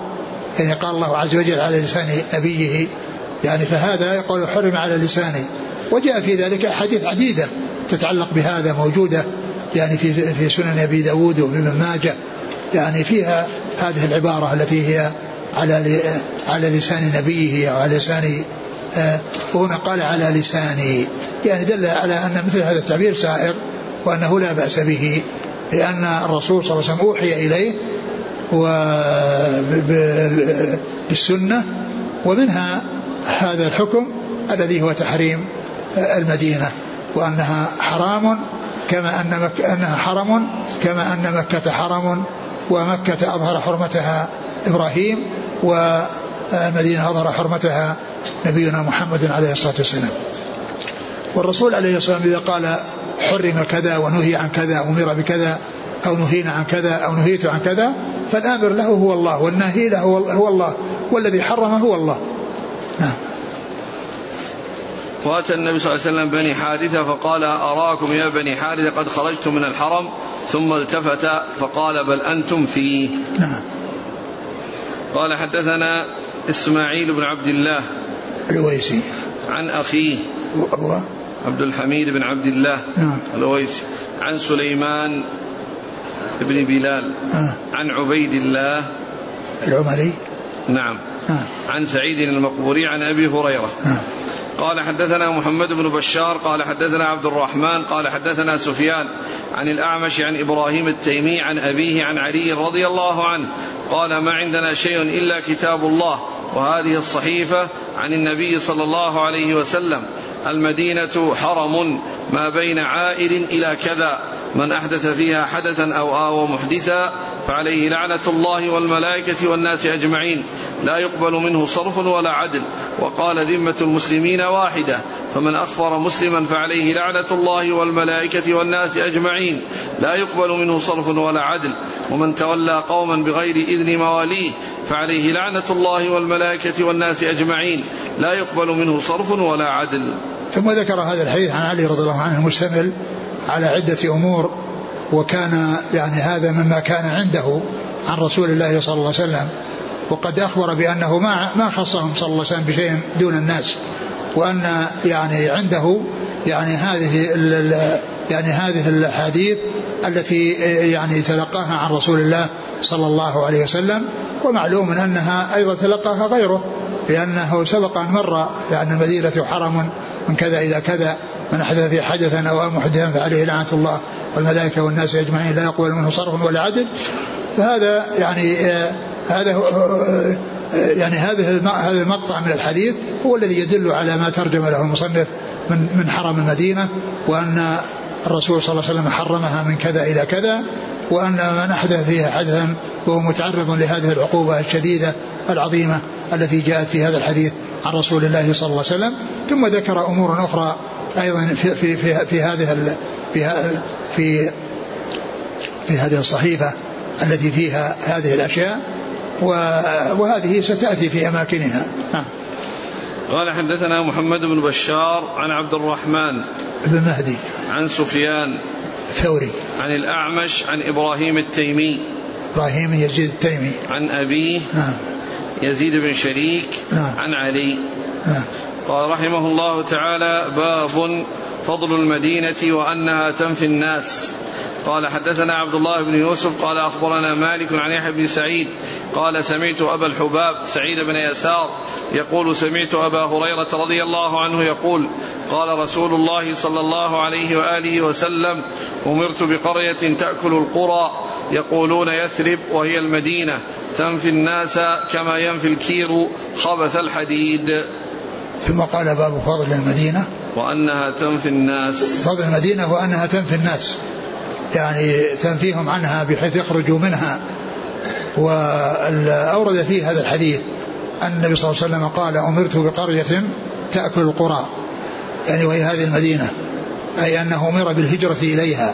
يعني قال الله عز وجل على لسان نبيه يعني فهذا يقول حرم على لسانه. وجاء في ذلك أحاديث عديدة تتعلق بهذا موجودة يعني في في سنن أبي داود وفي ابن ماجة يعني فيها هذه العبارة التي هي على على لسان نبيه أو على لسان آه، وهنا قال على لساني يعني دل على أن مثل هذا التعبير سائغ وأنه لا بأس به لأن الرسول صلى الله عليه وسلم أوحي إليه بالسنة ومنها هذا الحكم الذي هو تحريم المدينة وأنها حرام كما أن مك أنها حرم كما أن مكة حرم ومكة أظهر حرمتها إبراهيم والمدينة أظهر حرمتها نبينا محمد عليه الصلاة والسلام. والرسول عليه الصلاة والسلام إذا قال حرم كذا ونهي عن كذا أمر بكذا أو نهينا عن كذا أو نهيت عن كذا فالآمر له هو الله والناهي له هو الله والذي حرم هو الله. نعم. واتى النبي صلى الله عليه وسلم بني حارثة فقال أراكم يا بني حارثة قد خرجتم من الحرم ثم التفت فقال بل أنتم فيه. نعم. قال حدثنا إسماعيل بن عبد الله الويسي عن أخيه هو عبد الحميد بن عبد الله نعم. الويسي عن سليمان بن بلال نعم. عن عبيد الله العمري. نعم. نعم. عن سعيد المقبوري عن أبي هريرة. نعم. قال حدثنا محمد بن بشار قال حدثنا عبد الرحمن قال حدثنا سفيان عن الأعمش عن إبراهيم التيمي عن أبيه عن علي رضي الله عنه قال ما عندنا شيء إلا كتاب الله وهذه الصحيفة عن النبي صلى الله عليه وسلم المدينة حرم ما بين عائل إلى كذا من أحدث فيها حدثا أو آوى محدثا فعليه لعنة الله والملائكة والناس أجمعين. لا يقبل منه صرف ولا عدل. وقال ذمة المسلمين واحدة. فمن أخفر مسلما فعليه لعنة الله والملائكة والناس أجمعين. لا يقبل منه صرف ولا عدل. ومن تولى قوما بغير إذن مواليه فعليه لعنة الله والملائكة والناس أجمعين. لا يقبل منه صرف ولا عدل. ثم ذكر هذا الحديث عن علي رضي الله عنه المشتمل على عدة أمور. وكان يعني هذا مما كان عنده عن رسول الله صلى الله عليه وسلم وقد أخبر بأنه ما ما خصهم صلى الله عليه وسلم بشيء دون الناس وأن يعني عنده يعني هذه يعني هذه الأحاديث التي يعني تلقاها عن رسول الله صلى الله عليه وسلم ومعلوم أنها أيضا تلقاها غيره. لأنه سبق أن مر يعني المدينة حرم من كذا إلى كذا من أحدث في حدثا أو محدثا فعليه لعنة الله والملائكة والناس أجمعين لا يقبل منه صرف ولا عدل. فهذا يعني آه هذا آه يعني هذا هذا المقطع من الحديث هو الذي يدل على ما ترجم له المصنف من من حرم المدينة وأن الرسول صلى الله عليه وسلم حرمها من كذا إلى كذا. وأن من احدث فيها حدثا وهو متعرض لهذه العقوبة الشديدة العظيمة التي جاءت في هذا الحديث عن رسول الله صلى الله عليه وسلم. ثم ذكر أمور أخرى أيضا في في في, في هذه في في في هذه الصحيفة التي فيها هذه الأشياء. وهذه ستأتي في أماكنها. نعم. قال حدثنا محمد بن بشار عن عبد الرحمن بن مهدي. عن سفيان الثوري. عن الأعمش عن إبراهيم التيمي. إبراهيم يزيد التيمي. عن أبيه. نعم. يزيد بن شريك. نعم. عن علي. نعم. قال رحمه الله تعالى باب فضل المدينة وأنها تنفي الناس. قال حدثنا عبد الله بن يوسف قال أخبرنا مالك عن يحيى بن سعيد قال سمعت أبا الحباب سعيد بن يسار يقول سمعت أبا هريرة رضي الله عنه يقول قال رسول الله صلى الله عليه وآله وسلم أمرت بقرية تأكل القرى يقولون يثرب وهي المدينة تنفي الناس كما ينفي الكير خبث الحديد. ثم قال باب فضل المدينة. وأنها تنفي الناس. فضل المدينة وأنها تنفي الناس. يعني تنفيهم عنها بحيث يخرجوا منها. وأورد فيه هذا الحديث أن النبي صلى الله عليه وسلم قال أمرت بقرية تأكل القرى. يعني وهي هذه المدينة. أي أنه أمر بالهجرة إليها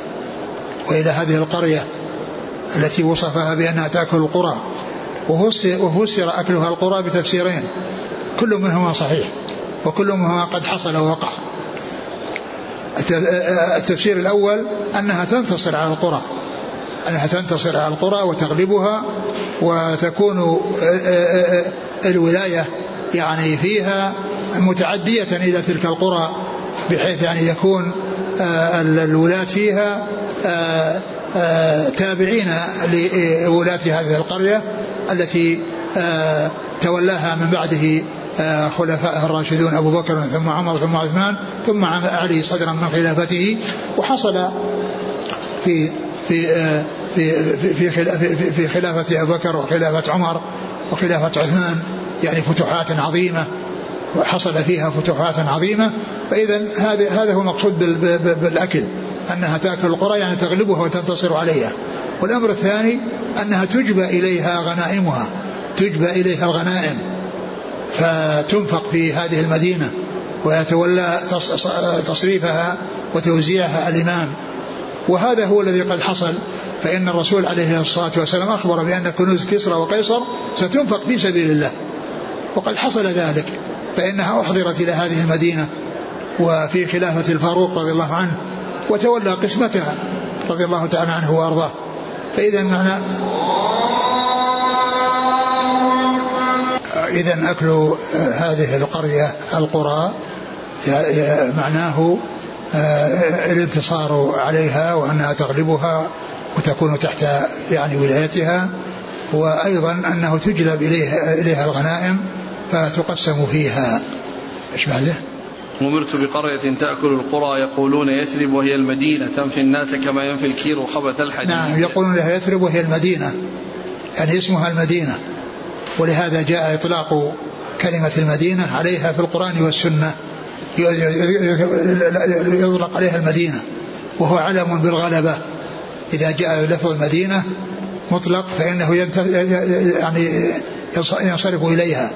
وإلى هذه القرية التي وصفها بأنها تأكل القرى. وفسر أكلها القرى بتفسيرين. كل منهما صحيح. وكل منهما قد حصل ووقع التفسير الأول أنها تنتصر على القرى. أنها تنتصر على القرى وتغلبها وتكون الولاية يعني فيها متعدية إلى تلك القرى بحيث يعني يكون الولاة فيها تابعين لولاة هذه القرية التي تولاها من بعده خلفاء الراشدون أبو بكر ثم عمر ثم عثمان ثم علي صدرا من خلافته وحصل في في في في في, في خلافة أبو بكر وخلافة عمر وخلافة عثمان يعني فتوحات عظيمة وحصل فيها فتوحات عظيمة. فإذا هذا هذا هو المقصود بالأكل أنها تأكل القرى يعني تغلبها وتنتصر عليها. والأمر الثاني أنها تجبى إليها غنائمها. تجبى إليها الغنائم فتنفق في هذه المدينة ويتولى تصريفها وتوزيعها الإمام. وهذا هو الذي قد حصل فإن الرسول عليه الصلاة والسلام أخبر بأن كنوز كسرى وقيصر ستنفق في سبيل الله. وقد حصل ذلك فإنها أحضرت إلى هذه المدينة وفي خلافة الفاروق رضي الله عنه وتولى قسمتها رضي الله تعالى عنه وأرضاه. فإذا معنى إذا أكل هذه القرية القرى معناه آه، الانتصار عليها وأنها تغلبها وتكون تحت يعني ولايتها وأيضا أنه تجلب إليها, إليها الغنائم فتقسم فيها. إيش بعده؟ أمرت بقرية تأكل القرى يقولون يثرب وهي المدينة تنفي الناس كما ينفي الكير خبث الحديد. نعم يقولون لها يثرب وهي المدينة يعني اسمها المدينة. ولهذا جاء إطلاق كلمة المدينة عليها في القرآن والسنة يطلق عليها المدينة وهو علم بالغلبة. إذا جاء لفظ المدينة مطلق فإنه يعني ينصرف إليها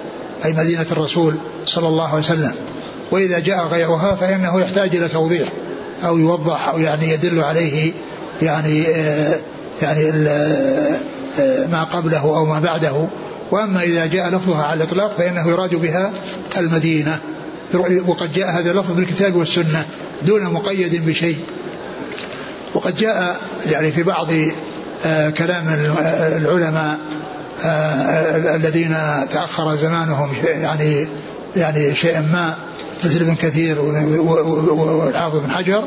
أي مدينة الرسول صلى الله عليه وسلم. وإذا جاء غيرها فإنه يحتاج إلى توضيح أو يوضح أو يعني يدل عليه يعني يعني ما قبله أو ما بعده. وأما إذا جاء لفظها على الإطلاق فإنه يراد بها المدينة. وقد جاء هذا اللفظ بالكتاب والسنة دون مقيد بشيء. وقد جاء يعني في بعض آه، كلام العلماء آه، الذين تأخر زمانهم يعني يعني شيء ما مثل ابن كثير والحافظ بن حجر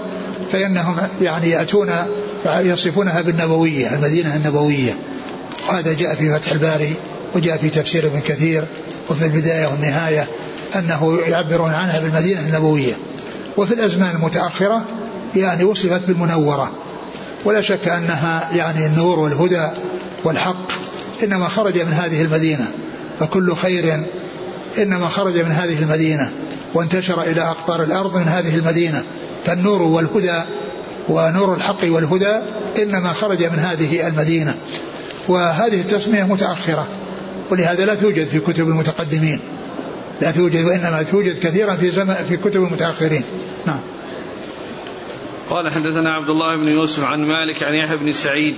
فإنهم يعني يأتون يصفونها بالنبوية المدينة النبوية. وهذا جاء في فتح الباري وجاء في تفسير ابن كثير وفي البداية والنهاية أنه يعبرون عنها بالمدينة النبوية. وفي الأزمان المتأخرة يعني وصفت بالمنورة. ولا شك أنها يعني النور والهدى والحق إنما خرج من هذه المدينة. فكل خير إنما خرج من هذه المدينة وانتشر إلى أقطار الأرض من هذه المدينة. فالنور والهدى ونور الحق والهدى إنما خرج من هذه المدينة. وهذه التسمية متأخرة ولهذا لا توجد في كتب المتقدمين. لا توجد وإنما توجد كثيرا في زمن في كتب المتأخرين. نعم. قال حدثنا عبد الله بن يوسف عن مالك عن يحيى بن سعيد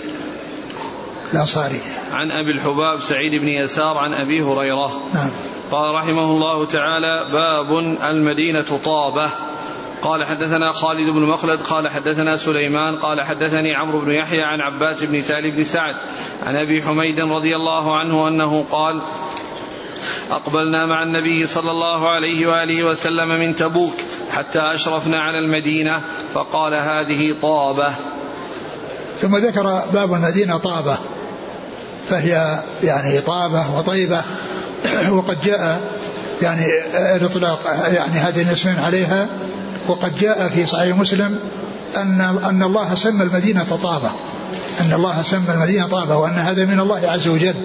الأنصاري عن أبي الحباب سعيد بن يسار عن أبي هريرة. نعم. قال رحمه الله تعالى باب المدينة طابة. قال حدثنا خالد بن مخلد قال حدثنا سليمان قال حدثني عمرو بن يحيى عن عباس بن سالم بن سعد عن أبي حميد رضي الله عنه أنه قال أقبلنا مع النبي صلى الله عليه وآله وسلم من تبوك حتى أشرفنا على المدينة فقال هذه طابة. ثم ذكر باب المدينة طابة فهي يعني طابة وطيبة وقد جاء يعني الإطلاق يعني هذه الاسمين عليها وقد جاء في صحيح مسلم أن أن الله سمى المدينة طابة. أن الله سمى المدينة طابة وأن هذا من الله عز وجل.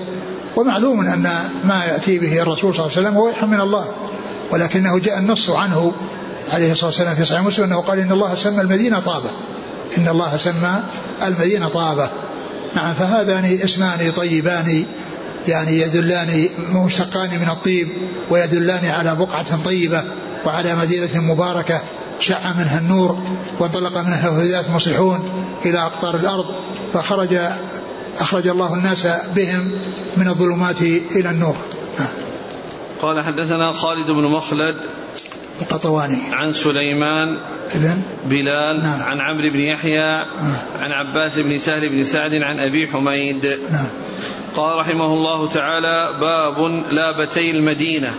ومعلوم أن ما يأتي به الرسول صلى الله عليه وسلم هو وحي من الله. ولكنه جاء النص عنه عليه الصلاة والسلام في صحيح مسلم أنه قال إن الله سمى المدينة طابة. إن الله سمى المدينة طابة. نعم فهذان اسمان طيبان يعني يدلان مشتقان من الطيب ويدلان على بقعة طيبة وعلى مدينة مباركة. شع منها النور وانطلق منها الهداة مصلحون إلى أقطار الأرض فخرج أخرج الله الناس بهم من الظلمات إلى النور. قال حدثنا خالد بن مخلد القطواني. عن سليمان ابن بلال نعم. عن عمرو بن يحيى عن عباس بن سهل بن سعد عن أبي حميد. نعم. قال رحمه الله تعالى باب لابتي المدينة.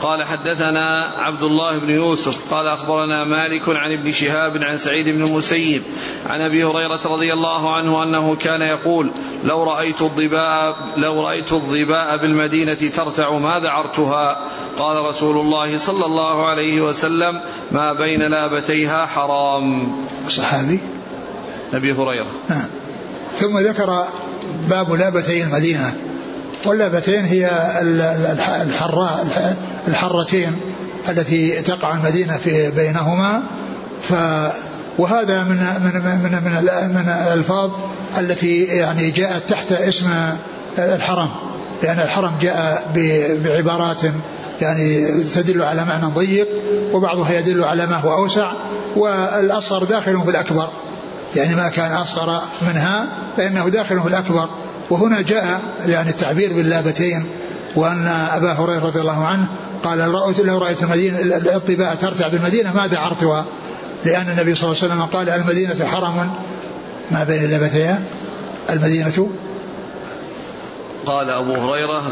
قال حدثنا عبد الله بن يوسف قال أخبرنا مالك عن ابن شهاب عن سعيد بن المسيب عن أبي هريرة رضي الله عنه أنه كان يقول لو رأيت الظباء لو رأيت الظباء بالمدينة ترتع ما ذعرتها قال رسول الله صلى الله عليه وسلم ما بين لابتيها حرام. الصحابي أبي هريرة. نعم. ثم ذكر باب لابتي المدينة. واللابتين هي الحراء الحرتين التي تقع المدينة في بينهما. ف وهذا من من من من, من الألفاظ التي يعني جاءت تحت اسم الحرم. لأن الحرم جاء بعبارات يعني تدل على معنى ضيق وبعضها يدل على ما هو أوسع والأصغر داخل في الأكبر. يعني ما كان أصغر منها فإنه داخل في الأكبر. وهنا جاء يعني التعبير باللابتين وأن أبا هريرة رضي الله عنه قال لو رأيت المدينة الطباء ترتع بالمدينة ما دعرتها لأن النبي صلى الله عليه وسلم قال المدينة حرم. ما بين لبتيها المدينة قال أبو هريرة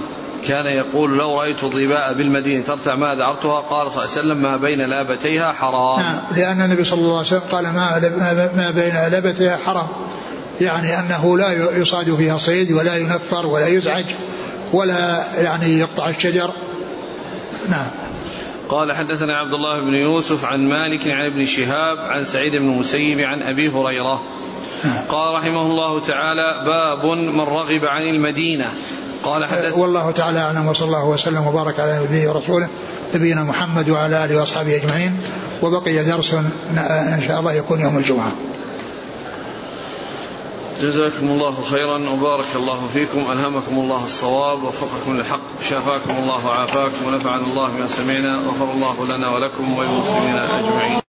كان يقول لو رأيت الظباء بالمدينة ترتع ما دعرتها قال صلى الله عليه وسلم ما بين لابتيها حرام. نعم لأن النبي صلى الله عليه وسلم قال ما, ما بين لابتيها حرام. يعني أنه لا يصاد فيها صيد ولا ينفر ولا يزعج ولا يعني يقطع الشجر. نعم. قال حدثنا عبد الله بن يوسف عن مالك عن ابن شهاب عن سعيد بن المسيب عن أبي هريرة. نعم. قال رحمه الله تعالى باب من رغب عن المدينة. قال حدث والله تعالى أعلم وصلى الله وسلم وبارك على نبيه ورسوله نبينا محمد وعلى آله وأصحابه أجمعين. وبقي درس إن شاء الله يكون يوم الجمعة. جزاكم الله خيرا وبارك الله فيكم ألهمكم الله الصواب ووفقكم للحق شافاكم الله وعافاكم ونفعنا الله بما سمعنا وغفر الله لنا ولكم وللمسلمين أجمعين.